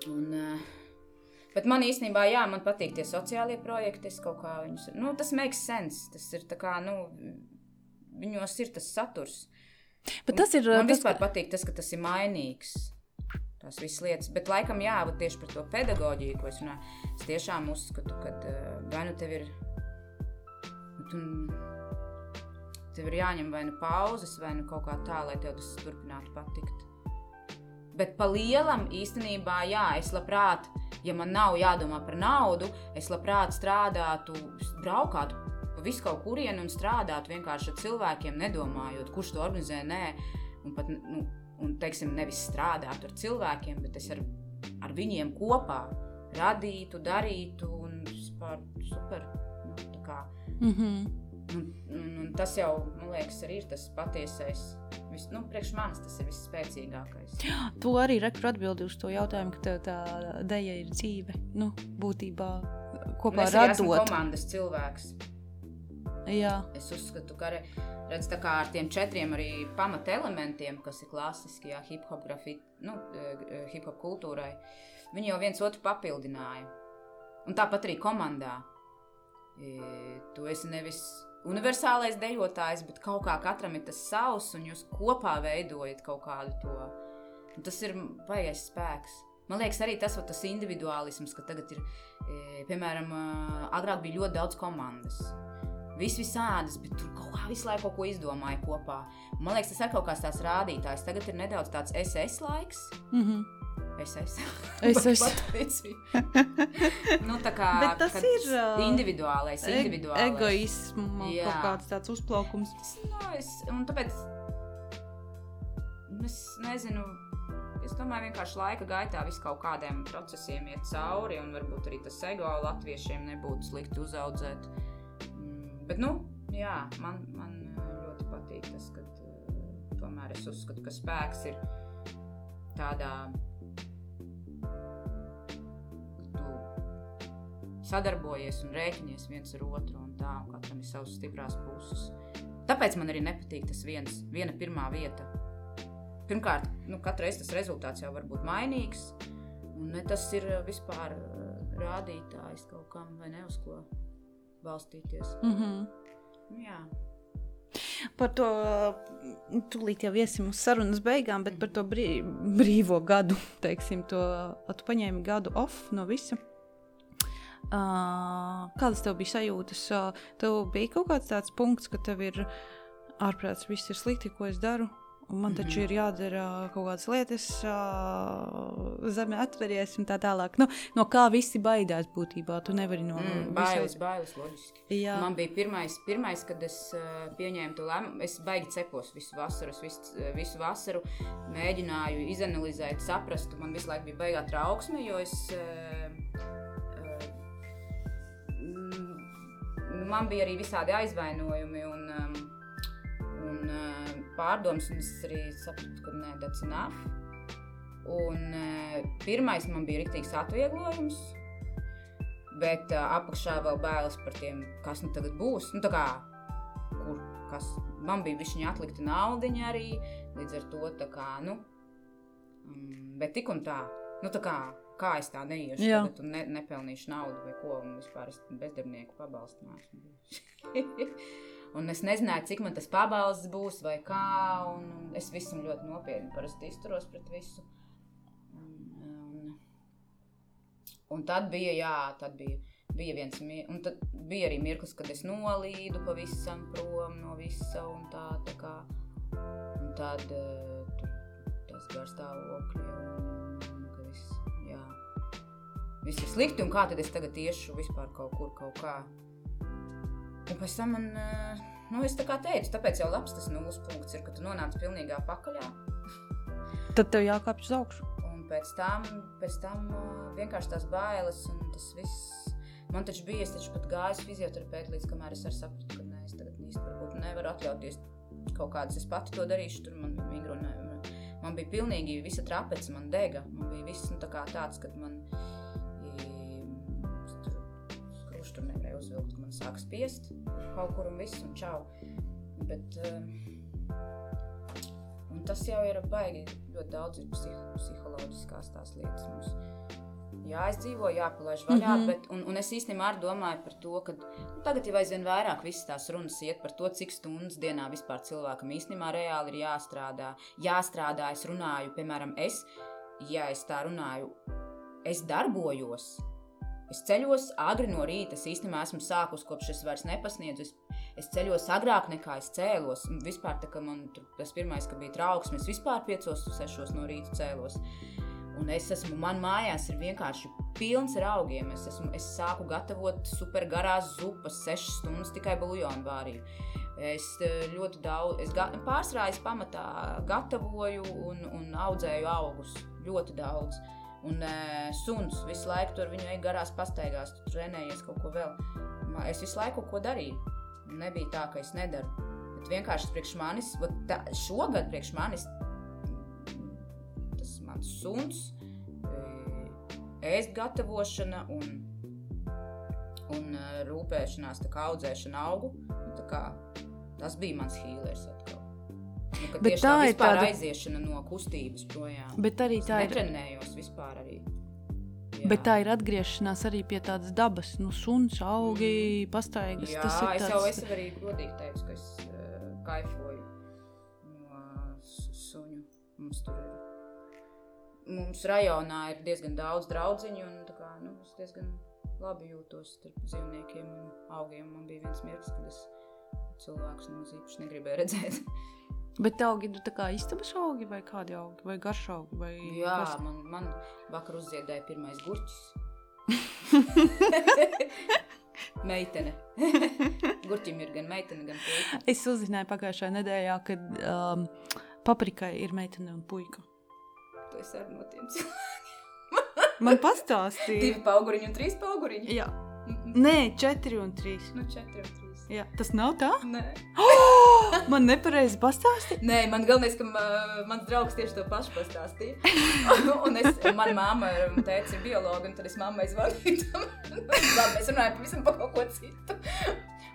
un, uh, Bet man īstenībā, jā, man patīk tie sociālie projekti. Es kaut kā viņus, nu, tas makes sense. Tas ir tā kā, nu, viņos ir tas saturs. Bet tas ir Man tas, vispār patīk tas, ka tas ir mainīgs. Tās visas lietas. Bet, laikam, jā, tieši par to pedagoģiju, ko es runāju. Es tiešām uzskatu, ka uh, vai nu tev ir. Tu, tev ir jāņem vai nu pauzes, vai nu kaut kā tā, lai tev tas turpinātu patikt. Bet pa lielam īstenībā, jā, es labprāt, ja man nav jādomā par naudu, es labprāt strādātu, braukātu pa visu kaut kurienu un strādātu vienkārši ar cilvēkiem, nedomājot, kurš to organizē, nē, un pat, nu, un, teiksim, nevis strādātu ar cilvēkiem, bet es ar, ar viņiem kopā radītu, darītu un vispār super. Nu, mm -hmm. Un, un, un tas jau, man liekas, arī ir tas patiesais. Vis, nu, priekš manis tas ir visspēcīgākais. Tu arī rekur atbildi uz to jautājumu, ka tev tā deja ir dzīve. Nu, būtībā kopā esmu radot. komandas cilvēks. Jā, Es uzskatu, ka arī redz, ar tiem četriem arī pamatelementiem, kas ir klasiski hip-hop, nu, eh, hip-hop kultūrai, viņi jau viens otru papildināja. Un tāpat arī komandā. E, tu esi nevis universālais dejotājs, bet kaut kā katram ir tas savs, un jūs kopā veidojat kaut kādu to. Un tas ir baigais spēks. Man liekas, arī tas, tas individuālisms, ka tagad ir, e, piemēram, ā, agrāk bija ļoti daudz komandas. Viss visādas, bet tur kaut kā visu laiku kaut ko izdomāja kopā. Man liekas, tas ir kaut kāds tāds rādītājs. Tagad ir nedaudz tāds SS laiks. mm -hmm. SS. SS. Pateici. nu, tā kā Bet tas ir, individuālais, individuālais. egoismu Jā. kaut kāds tāds uzplaukums. Tas, nu, es, un tāpēc es nezinu. Es domāju, vienkārši laika gaitā vis kaut kādiem procesiem iet cauri, un varbūt arī tas ego latviešiem nebūtu slikti uzaudzēt. Mm, Bet, nu, jā, man, man ļoti patīk tas, ka tomēr es uzskatu, ka spēks ir tādā. Tu sadarbojies un rēķinies viens ar otru, un tā, un katram ir savas stiprās puses. Tāpēc man arī nepatīk tas viens, viena pirmā vieta. Pirmkārt, nu, katru reizi tas rezultāts jau var būt mainīgs, un tas ir eh, vispār eh, rādītājs kaut kam vai ne uz ko balstīties. Mm -hmm. Nu, jā. Par to mm, tūlīt jau iesim uz sarunas beigām, bet par to brī, brīvo gadu, teiksim, to tu paņēmi gadu off no visa. Uh, kādas tev bija sajūtas? Uh, tev bija kaut kāds tāds punkts, ka tev ir ārprāts, viss ir slikti, ko es daru. Un man taču mm -hmm. ir jādara kaut kādas lietas, uh, zeme atveries un tā tālāk. Nu, no kā visi baidās būtībā. Tu nevari no mm, bailes, visai... bailes, loģiski. Jā. Man bija pirmais, pirmais kad es uh, pieņēmu to lēmumu. Es baigi cepos visu vasaru, visu, visu vasaru mēģināju izanalizēt, saprast. Man visu laiku bija baigā trauksme, jo es. Uh, man bija arī visādi aizvainojumi un, um, un uh, pārdomas, un es arī sapratu, ka nē, tas ir nāf. Un uh, pirmais man bija rīktīgs atvieglojums, bet uh, apakšā vēl bailes par tiem, kas nu tagad būs. Nu, kā, kur, kas, man bija viņa atlikta naudiņa arī, līdz ar to tā kā, nu, um, bet tik un tā, nu tā kā kā es tā neiešu, Jā. tagad ne, nepelnīšu naudu vai ko, un vispār es bezdarbnieku pabalstu nesmu. un es nezināju, cik man tas pabalsts būs vai kā, un, es visam ļoti nopietni parasti izturos pret visu. Un, un, un tad bija, jā, tad bija, bija viens, un tad bija arī mirklis, kad es nolīdu pavisam prom no visa, un tā, tā kā, un tad uh, tas garstāvokļi, un, viss ir slikti, un kā tad es tagad iešu vispār kaut kur, kaut kā. Un pēc tam man, eh, nu, es tā kā teicu, tāpēc jau labs tas nulles punkts ir, ka tu nonāc pilnīgā pakaļā. Tad tev jākāpj uz augšu. Un pēc tam, pēc tam eh, vienkārši tās bailes un tas viss. Man taču bija, es taču pat gāju fizioterapeiti, līdz kamēr es sapratu, ka nē, es tagad īsti varbūt nevaru atļauties kaut kādas, es pati to darīšu, tur man bija migrona. Man bija pilnīgi visa trapece, man dega, man bija viss nu, tā kā tāds, kad man tur uzvilkt, ka man sāk spiest kaut kur un viss, un čau. Bet, uh, un tas jau ir baigi, ļoti daudz ir psiho, psiholoģiskās tās lietas mums jāizdzīvo, jāpalaiž vaļā. Mm -hmm. bet, un, un es īstenībā arī domāju par to, ka nu, tagad jau aizvien vairāk visas tās runas iet par to, cik stundas dienā vispār cilvēkam īstenībā reāli ir jāstrādā. Jāstrādā, es runāju, piemēram, es, ja es tā runāju, es darbojos Es ceļos agri no rīta. Es īstenībā esmu sākus, kopš es vairs nepasniedzu. Es, es ceļos agrāk nekā es cēlos. Un vispār tā, man tur, tas pirmais, ka bija trauksme, es vispār piecos, sešos no rīta cēlos. Un es esmu, man mājās ir vienkārši pilns ar augiem. Es, esmu, es sāku gatavot super garās zupas, sešas stundas tikai buļbuļsāļu vārīju. Es eh, ļoti daudz, es pārsvarā pamatā gatavoju un, un audzēju augus. Ļoti daudz. Uh, Un uh, suns visu laiku tur viņu ej garās pastaigās, tu trenējies kaut ko vēl. Es visu laiku ko darīju. Nebija tā, ka es nedaru. Bet vienkārši priekš manis, tā, šogad priekš manis tas mans suns, ēst gatavošana un, un rūpēšanās, tā kā audzēšana augu. Tā kā, tas bija mans hīlers atkal. Nu, bet tā, tā ir tāda aiziešana no kustības projām. Bet arī tā ir. Netrenējos vispār arī. Jā. Bet tā ir atgriešanās arī pie tādas dabas, nu, suns, augi, mm. pastaigas. Jā, tas ir tāds... es jau esmu arī godīgi teicu, ka es uh, kaifoju no suņu. Mums tur ir. Mums rajonā ir diezgan daudz draudziņu, un tā kā, nu, es diezgan labi jūtos starp dzīvniekiem un augiem. Man bija viens mirklis, kad es cilvēkus nemaz īpaši negribēju redzēt. Bet augi ir tā kā istabas augi vai kādi augi, vai garš augi? Vai Jā, kas... man, man vakar uzziedēja pirmais gurķis. meitene. Gurķim ir gan meitene, gan puika. Es uzzināju pagājušajā nedēļā, ka um, paprikai ir meitene un puika. Tu esi ar no tiem cilvēkiem. Man pastāstīja. Divi pauguriņi un trīs pauguriņi? Jā. Nē, četri un trīs. Nu, četri un trīs. Jā, tas nav tā? Nē. Oh, man nepareizi pastāstīja. Nē, man galvenais, ka uh, mans draugs tieši to pašu pastāstīja. un es, mana māma un tēvs ir biologi, un tad es mammai zvanīju. Labi, mēs runājam pavisam par kaut ko citu.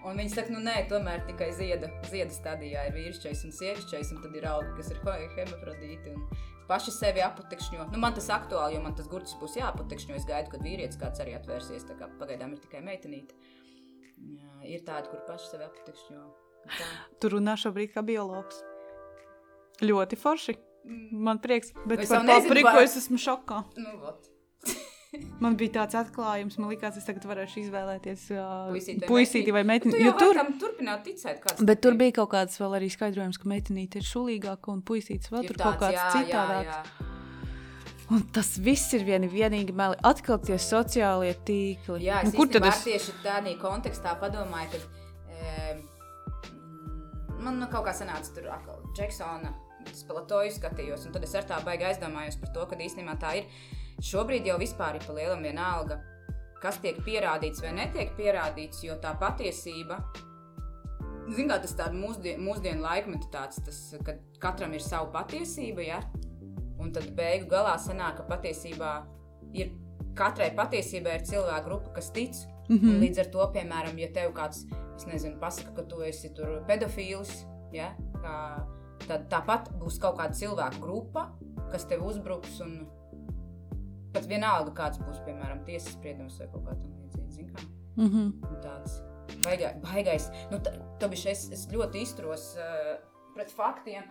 Un viņi saka, nu nē, tomēr tikai zieda, zieda stadijā ir vīrišķais un sievišķais, un tad ir augi, kas ir hemofrodīti. Un paši sevi apatekšņo. Nu, man tas aktuāli, jo man tas gurķis būs jāapatekšņo. Es gaidu, kad vīrietis kāds arī atvērsies. Pagaidām ir tikai meitenīte. Jā, ir tādi, kur paši sevi aptekšņo. Tā. Tu runā šobrīd kā biologs. Ļoti forši. Mm. Man prieks, bet es par papriku es esmu šokā. Nu, vat. Man bija tāds atklājums, man liekas, es tagad varēšu izvēlēties uh, Puisīti vai puisīti vai meiteni. Tu Jo tur, tur turpināt ticēt, kāds bet tur bija kaut kāds vēl arī skaidrojums, ka meitenīte ir šulīgāka un puisītis vēl tur kaut kāds citādāks. Un tas viss ir vieni vienīgi meli. Atkal tie sociālie tīkli. Jā, nu, es kur tad es? tieši tādā kontekstā padomāju, ka e, man nu, kaut kā sanāca tur atkal Džeksona spēlētoju skatījos, un tad es ar tā baigi aizdomājos par to, ka īstenībā tā ir. Šobrīd jau vispār ir pa lielam vienalga, kas tiek pierādīts vai netiek pierādīts, jo tā patiesība. Ziniet, tas tāds mūsdien, mūsdienu laikmetu tāds, tas, kad katram ir sava patiesība, ja? Un tad beigu galā sanāk, ka patiesībā ir katrai patiesībai ir cilvēku grupa, kas tic. Mm. -hmm. Līdz ar to, piemēram, ja tev kāds, es nezinu, pasaka, ka tu esi pedofils, ja? kā, tad tāpat būs kaut kāda cilvēku grupa, kas tev uzbruks. Un pat vienalga, kāds būs, piemēram, tiesas spriedums vai kaut kā tamlīdzīga. Mm -hmm. Un tāds baigais, baigais. Nu, tāpēc es, es ļoti izturos uh, pret faktiem.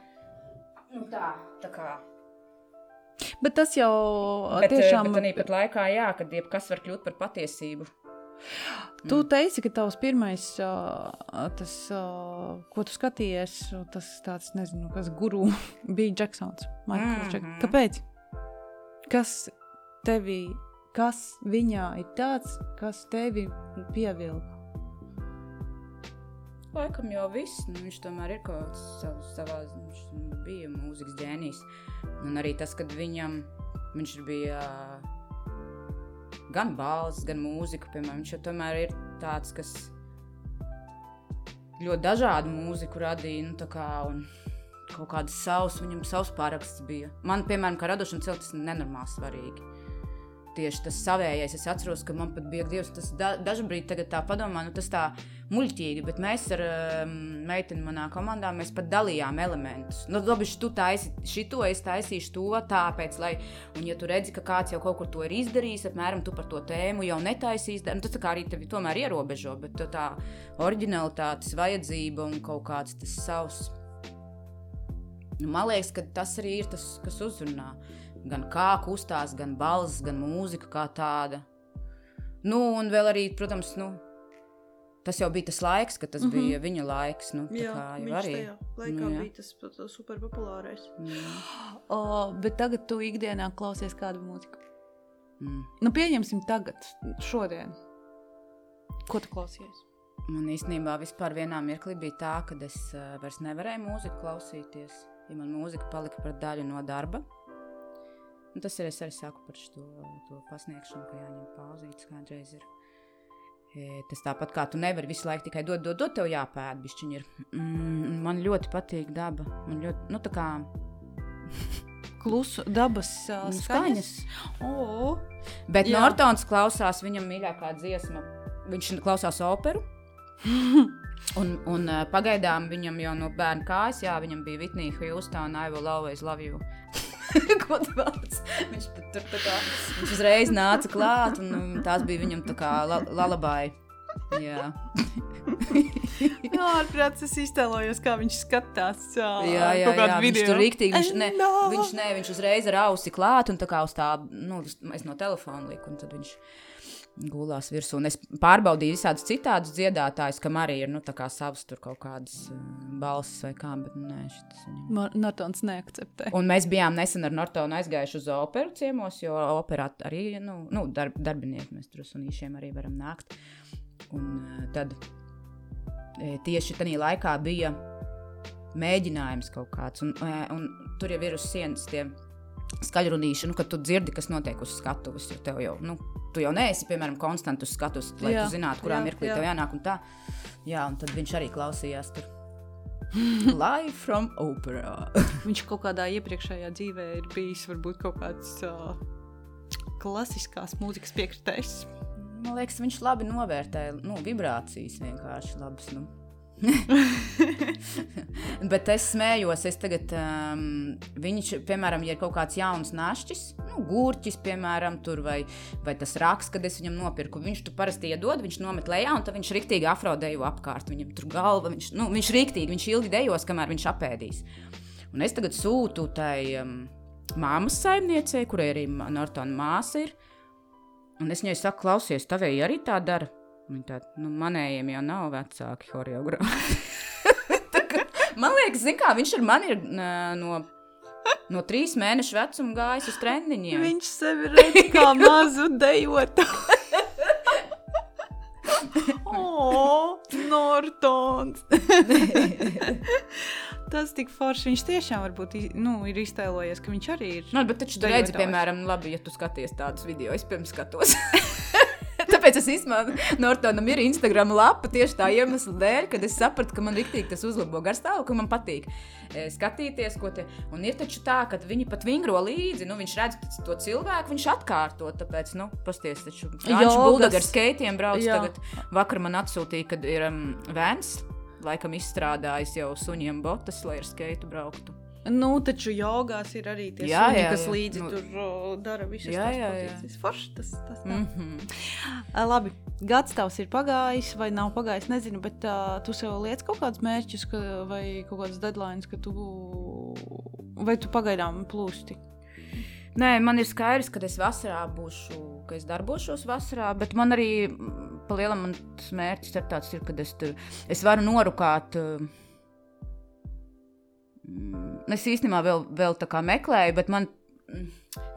Nu, tā, tā kā. Bet tas jau Bet, tiešām. bet arī pat laikā, jā, kad jebkas var kļūt par patiesību. Tu teici, ka tavs pirmais, uh, tas, uh, ko tu skatījies, tas tāds, nezinu, kas guru bija Džeksons. Maikls Džek- Mhm. Kāpēc? Kas tevī, kas viņā ir tāds, kas tevi pievilka? Laikam jau viss, nu, viņš tomēr ir kaut kāds savs, savā, viņš bija mūzikas ģēnijs. Un arī tas, kad viņam, viņš bija gan balss, gan mūzika, piemēram, viņš jau tomēr ir tāds, kas ļoti dažādu mūziku radīja, nu kā, kaut kādas savas, viņam savs pāraksts bija. Man, piemēram, kā radošam cilvēkam, tas ir nenormāli svarīgi. Tieši tas savējais, es atceros, ka man pat bija dievs, tas da, tagad tā padomā, nu tas tā muļķīgi, bet mēs ar um, meiteni manā komandā, mēs pat dalījām elementus. Nu, labi, tu taisi šito, es taisīšu to, tāpēc, lai, un ja tu redzi, ka kāds jau kaut kur to ir izdarījis, apmēram tu par to tēmu jau netaisīs, nu, tas tā kā arī tevi tomēr ierobežo, bet tu tā originalitātes vajadzība un kaut kāds tas savs. Nu, man liekas, ka tas arī ir tas, kas uzrunā. Gan kā kustās, gan balss, gan mūzika kā tāda. Nu, un vēl arī, protams, nu, tas jau bija tas laiks, kad tas mm. -hmm. bija viņa laiks. Nu, tā Jā, kā jau viņš arī. tajā laikā Nu, jā. bija tas pat super populārais. Mm, O, bet tagad tu ikdienā klausies kādu mūziku. mm. Nu, pieņemsim tagad, šodien. Ko tu klausies? Man īstenībā vispār vienā mirklī bija tā, ka es uh, vairs nevarēju mūziku klausīties. Ja man mūzika palika par daļu no darba. Un tas ir es arī saku par šo to pasniegšanu, ka jāņem pauzītes kādreiz. Ir. E, tas tāpat kā tu nevari visu laiku tikai dot, dot, dot tev jāpēd. bišķiņ Ir. Mm, man ļoti patīk daba. Man ļoti, nu, tā kā Klusu dabas uh, Nu, skaņas. skaņas. O, Bet Jā. Nortons klausās viņam mīļākā dziesma. Viņš klausās operu. Un, un pagaidām viņam jau no bērna kājas, jā, viņam bija Vitnija Houston, I will always love you. Ko tu vēlaties? Viņš tur tā kā, viņš uzreiz nāca klāt, un um, tās bija viņam tā kā la lalabai. Jā, Jā, ārprāts, es iztēlojos, kā viņš skatās. Jā, jā, kādu jā. viņš tur rīktīgi, viņš, ne, No. viņš, ne, viņš uzreiz ar ausi klāt, un tā kā uz tā, nu, es no telefona liku, un tad viņš gulās virsū. Un es pārbaudīju visādus citādus dziedātājus, kam arī ir, nu, savas tur kaut kādas uh, balsis vai kā, bet nē, šitas viņam. Ma- Nortons neakceptē. Un mēs bijām nesen ar Nortonu aizgājuši uz operu ciemos, jo operā arī nu, nu, darb, darbinieki mēs tur uz sunīšiem arī varam nākt. Un eh, tad eh, tieši tajā laikā bija mēģinājums kaut kāds, un, eh, un tur jau ir uz sienas tie skaļrunīši, nu, kad tu dzirdi, kas notiek uz skatuves, jo tev jau, nu, tu jau neesi, piemēram, konstanti uz skatuves, lai Jā, tu zinātu, kurā jā, mirklī jā. tev jānāk un tā. Jā, un tad viņš arī klausījās tur. Live from opera. Viņš kaut kādā iepriekšējā dzīvē ir bijis varbūt kaut kāds uh, klasiskās mūzikas piekritējs. Man liekas, viņš labi novērtē nu, vibrācijas vienkārši labas. Nu. Bet es smējos, es tagad, um, viņš, piemēram, ja ir kaut kāds jauns našķis, nu, gurķis, piemēram, tur, vai, vai tas raksts, kad es viņam nopirku, viņš tur parasti iedod, viņš nomet lejā, un tad viņš riktīgi afrodeju apkārt. Viņam tur galva, viņš, nu, viņš riktīgi, viņš ilgi dejos, kamēr viņš apēdīs. Un es tagad sūtu tai um, māmas saimniecei, kurai arī Nortona māsa ir. Un es viņai saku, klausies, tavēji arī tā dara. Viņa tā, nu, manējiem jau nav vecāki choreogrāfi. Man liekas, kā, viņš ar mani ir no, no trīs mēnešu vecuma gājis uz treniņiem. Viņš sevi redz kā mazu dejotāju. O, Nortons! Tas tik forši. Viņš tiešām varbūt nu, ir iztēlojies, ka viņš arī ir. Nu, bet taču tu redzi, piemēram, labi, ja tu skaties tādus video, es pirms skatos. Tāpēc es īstenībā Nortonam ir Instagram lapa tieši tā iemesla dēļ, kad es sapratu, ka man rīktīgi tas uzlabo garstāvokli, ka man patīk e, skatīties, ko te. Un ir taču tā, ka viņi pat vingro līdzi, nu viņš redz to cilvēku, viņš atkārto. Tāpēc, nu, pasties, taču Jogas. Buldag ar skaitiem brauc Jā. tagad. Vakar man atsūtīja, kad ir um, vēns, laikam izstrādājis jau suņiem botas, lai ar skaitu brauktu. Nu, taču jogās ir arī tie Jā, suņi, jā, kas jā. līdzi Nu, tur o, dara visas jā, tās jā, pozīcijas. Forši tas, tas tā. Mm -hmm. Labi, gads tavs ir pagājis vai nav pagājis, nezinu, bet uh, tu sev liec kaut kādus mērķus ka, vai kaut kādas deadlines, ka tu, vai tu pagaidām plūsti. Nē, man ir skaidrs, ka es vasarā būšu, ka es darbošos vasarā, bet man arī pa lielam man tas mērķis ir tāds, ir, ka es tur es varu norukāt. uh, Es īstenībā vēl, vēl tā kā meklēju, bet man, mm,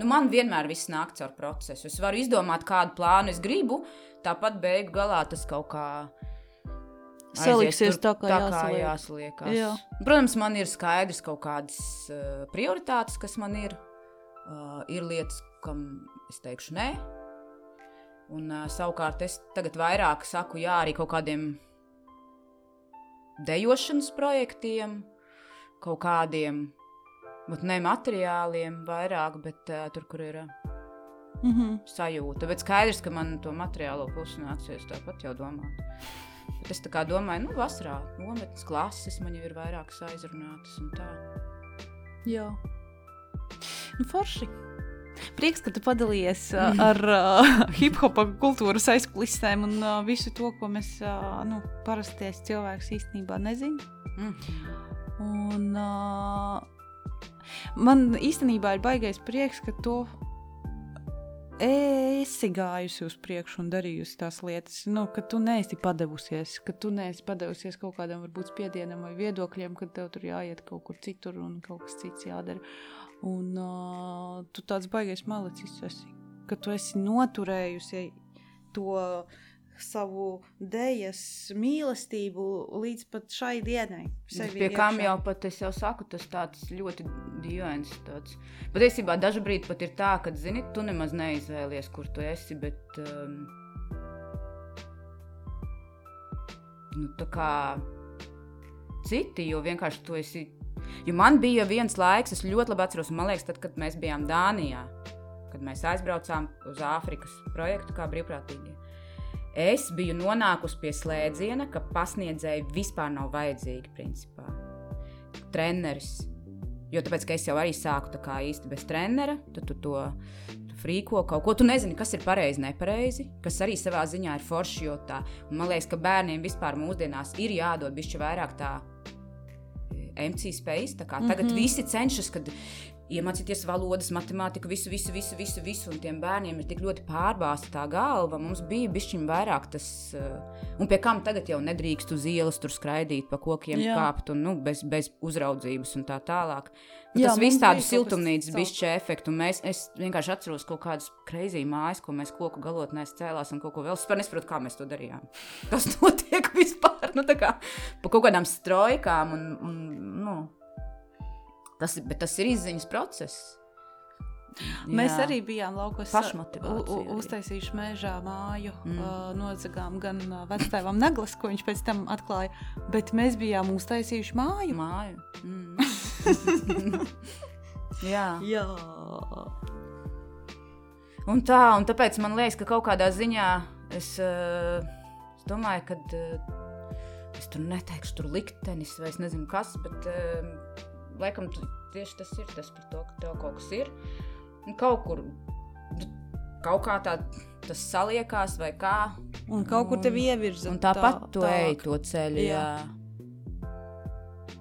nu, man vienmēr viss nāk caur procesu. Es varu izdomāt, kādu plānu es gribu, tāpat beigu galā tas kaut kā. Saliksies tur tā, kā tā jāsaliek. kā jāsaliekās. Jā. Protams, man ir skaidrs kaut kādas uh, prioritātes, kas man ir. Uh, ir lietas, kam es teikšu nē. Un uh, savukārt es tagad vairāk saku jā arī kaut kādiem dejošanas projektiem, kaut kādiem. Bet ne materiāliem vairāk, bet uh, tur, kur ir uh, Mm -hmm. sajūta. Bet skaidrs, ka man to materiālo pusi nāksies tāpat jau domāt. Bet es domāju, nu, vasarā nometnes klases man jau ir vairākas aizrunātas un tā. Jā. Nu, forši. Prieks, ka tu padalījies uh, ar uh, hip hopa kultūras aizkulisēm un uh, visu to, ko mēs uh, nu, parastais cilvēks īstenībā nezinām. Mm. Un, uh, man īstenībā ir baigais prieks, ka tu esi gājusi uz priekšu un darījusi tās lietas, nu, ka tu neesi padevusies, ka tu neesi padevusies kaut kādam varbūt spiedienam vai viedokļiem, ka tev tur jāiet kaut kur citur un kaut kas cits jādara. Un uh, tu tāds baigais malicis esi, ka tu esi noturējusi to savu dēļas mīlestību līdz pat šai dienai. Pie kam jau pat es jau saku, tas tāds ļoti dīvains. Tāds. Patiesībā brīdi pat ir tā, ka, zini, tu nemaz neizvēlies, kur tu esi, bet um, nu, tā kā citi, jo vienkārši tu esi. Jo man bija viens laiks, es ļoti labi atceros, man liekas, tad, kad mēs bijām Dānijā, kad mēs aizbraucām uz Āfrikas projektu kā brīvprātīgie. Es biju nonākusi pie slēdziena, ka pasniedzēji vispār nav vajadzīgi. Principā. Treneris. Jo tāpēc, ka es jau arī sāku tā kā īsti bez trenera, tad tu to tu frīko kaut ko. Tu nezini, kas ir pareizi, nepareizi, kas arī savā ziņā ir forši. man liekas, ka bērniem vispār mūsdienās ir jādod bišķi vairāk tā e, MC space. Tagad mm -hmm. visi cenšas, kad iemācīties valodas, matemātiku, visu, visu, visu, visu, visu. Un tiem bērniem ir tik ļoti pārbāzta tā galva. Mums bija bišķiņ vairāk tas, uh, un pie kam tagad jau nedrīkst uz ielas tur skraidīt, pa kokiem Jā. kāpt un nu, bez, bez uzraudzības un tā tālāk. Un Jā, tas viss tādu siltumnīcas bišķi efektu. Un mēs, es vienkārši atceros kaut kādas kreizī mājas, ko mēs koku galotnēs cēlās un kaut ko vēl. Es nesaprotu, kā mēs to darījām. Kas notiek vispār? Nu, tā kā pa kaut kādām strojkām un, un nu, tas, bet tas ir izziņas process. Mēs Jā. arī bijām laukos. Pašmotivācija u- u- arī. Uztaisījuši mežā māju. Mm. Uh, nozagām gan uh, vectēvam Naglas, ko viņš pēc tam atklāja, bet mēs bijām uztaisījuši māju. māju. Mm. Jā. Jā. Un tā, un tāpēc man liekas, ka kaut kādā ziņā es, uh, es domāju, ka uh, es tur neteikšu, tur liktenis vai es nezinu kas, bet uh, laikam tieši tas ir tas par to, ka tev kaut kas ir. Un kaut kur, kaut kā tā, tas saliekās vai kā. Un kaut kur tevi ievirza. Un tāpat tu ej to ceļu. Jā.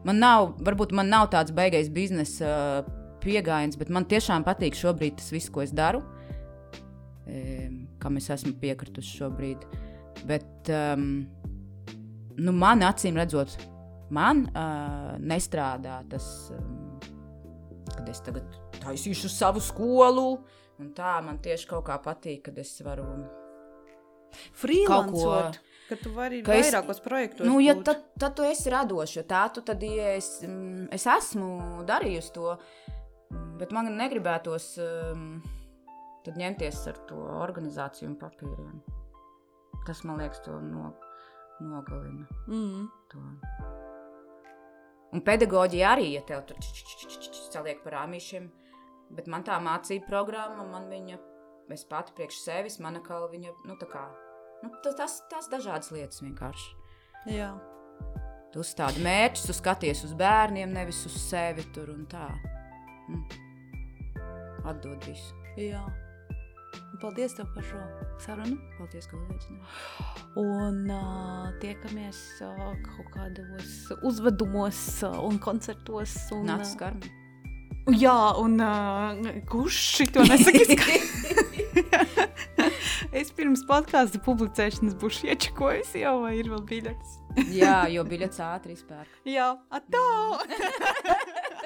Man nav, varbūt man nav tāds beigais biznesa uh, pieejams, bet man tiešām patīk šobrīd tas viss, ko es daru. kam es esmu piekritusi šobrīd. Bet um, nu, man acīm redzot, man uh, nestrādā tas, um, kad es tagad taisīšu savu skolu. Un tā man tieši kaut kā patīk, kad es varu. Freelancot, ka tu vari ka vairākos es, projektos. Nu, ja tad, tad tu esi radošs, jo tā tu tad, ja es, mm, es esmu darījusi to, bet man negribētos um, ņemties ar to organizāciju un papīriem. Tas man liekas, to no, nogalina. Mm. To. Un pedagoģija arī, ja tev tur saliek par āmīšiem, bet man tā mācība programma, man viņa, es pati priekš sevis, mana kalva, viņa, nu tā kā, nu, tas, tas dažādas lietas vienkārši. Jā. Tu uzstādi mērķus, tu skaties uz bērniem, nevis uz sevi tur un tā. Mm. Atdod visu. Jā. Paldies tev par šo sarunu. Paldies, ka uzaicināji. Un uh, tiekamies uh, kaut kādos uzvedumos uh, un koncertos. Un, Nāc, skarmi. Jā, un uh, kurš šito nesakīs? es pirms podkāstu publicēšanas būšu iečakojis jau, vai ir vēl biļets? Jā, jo biļets ātri izpērk. Jā, atā!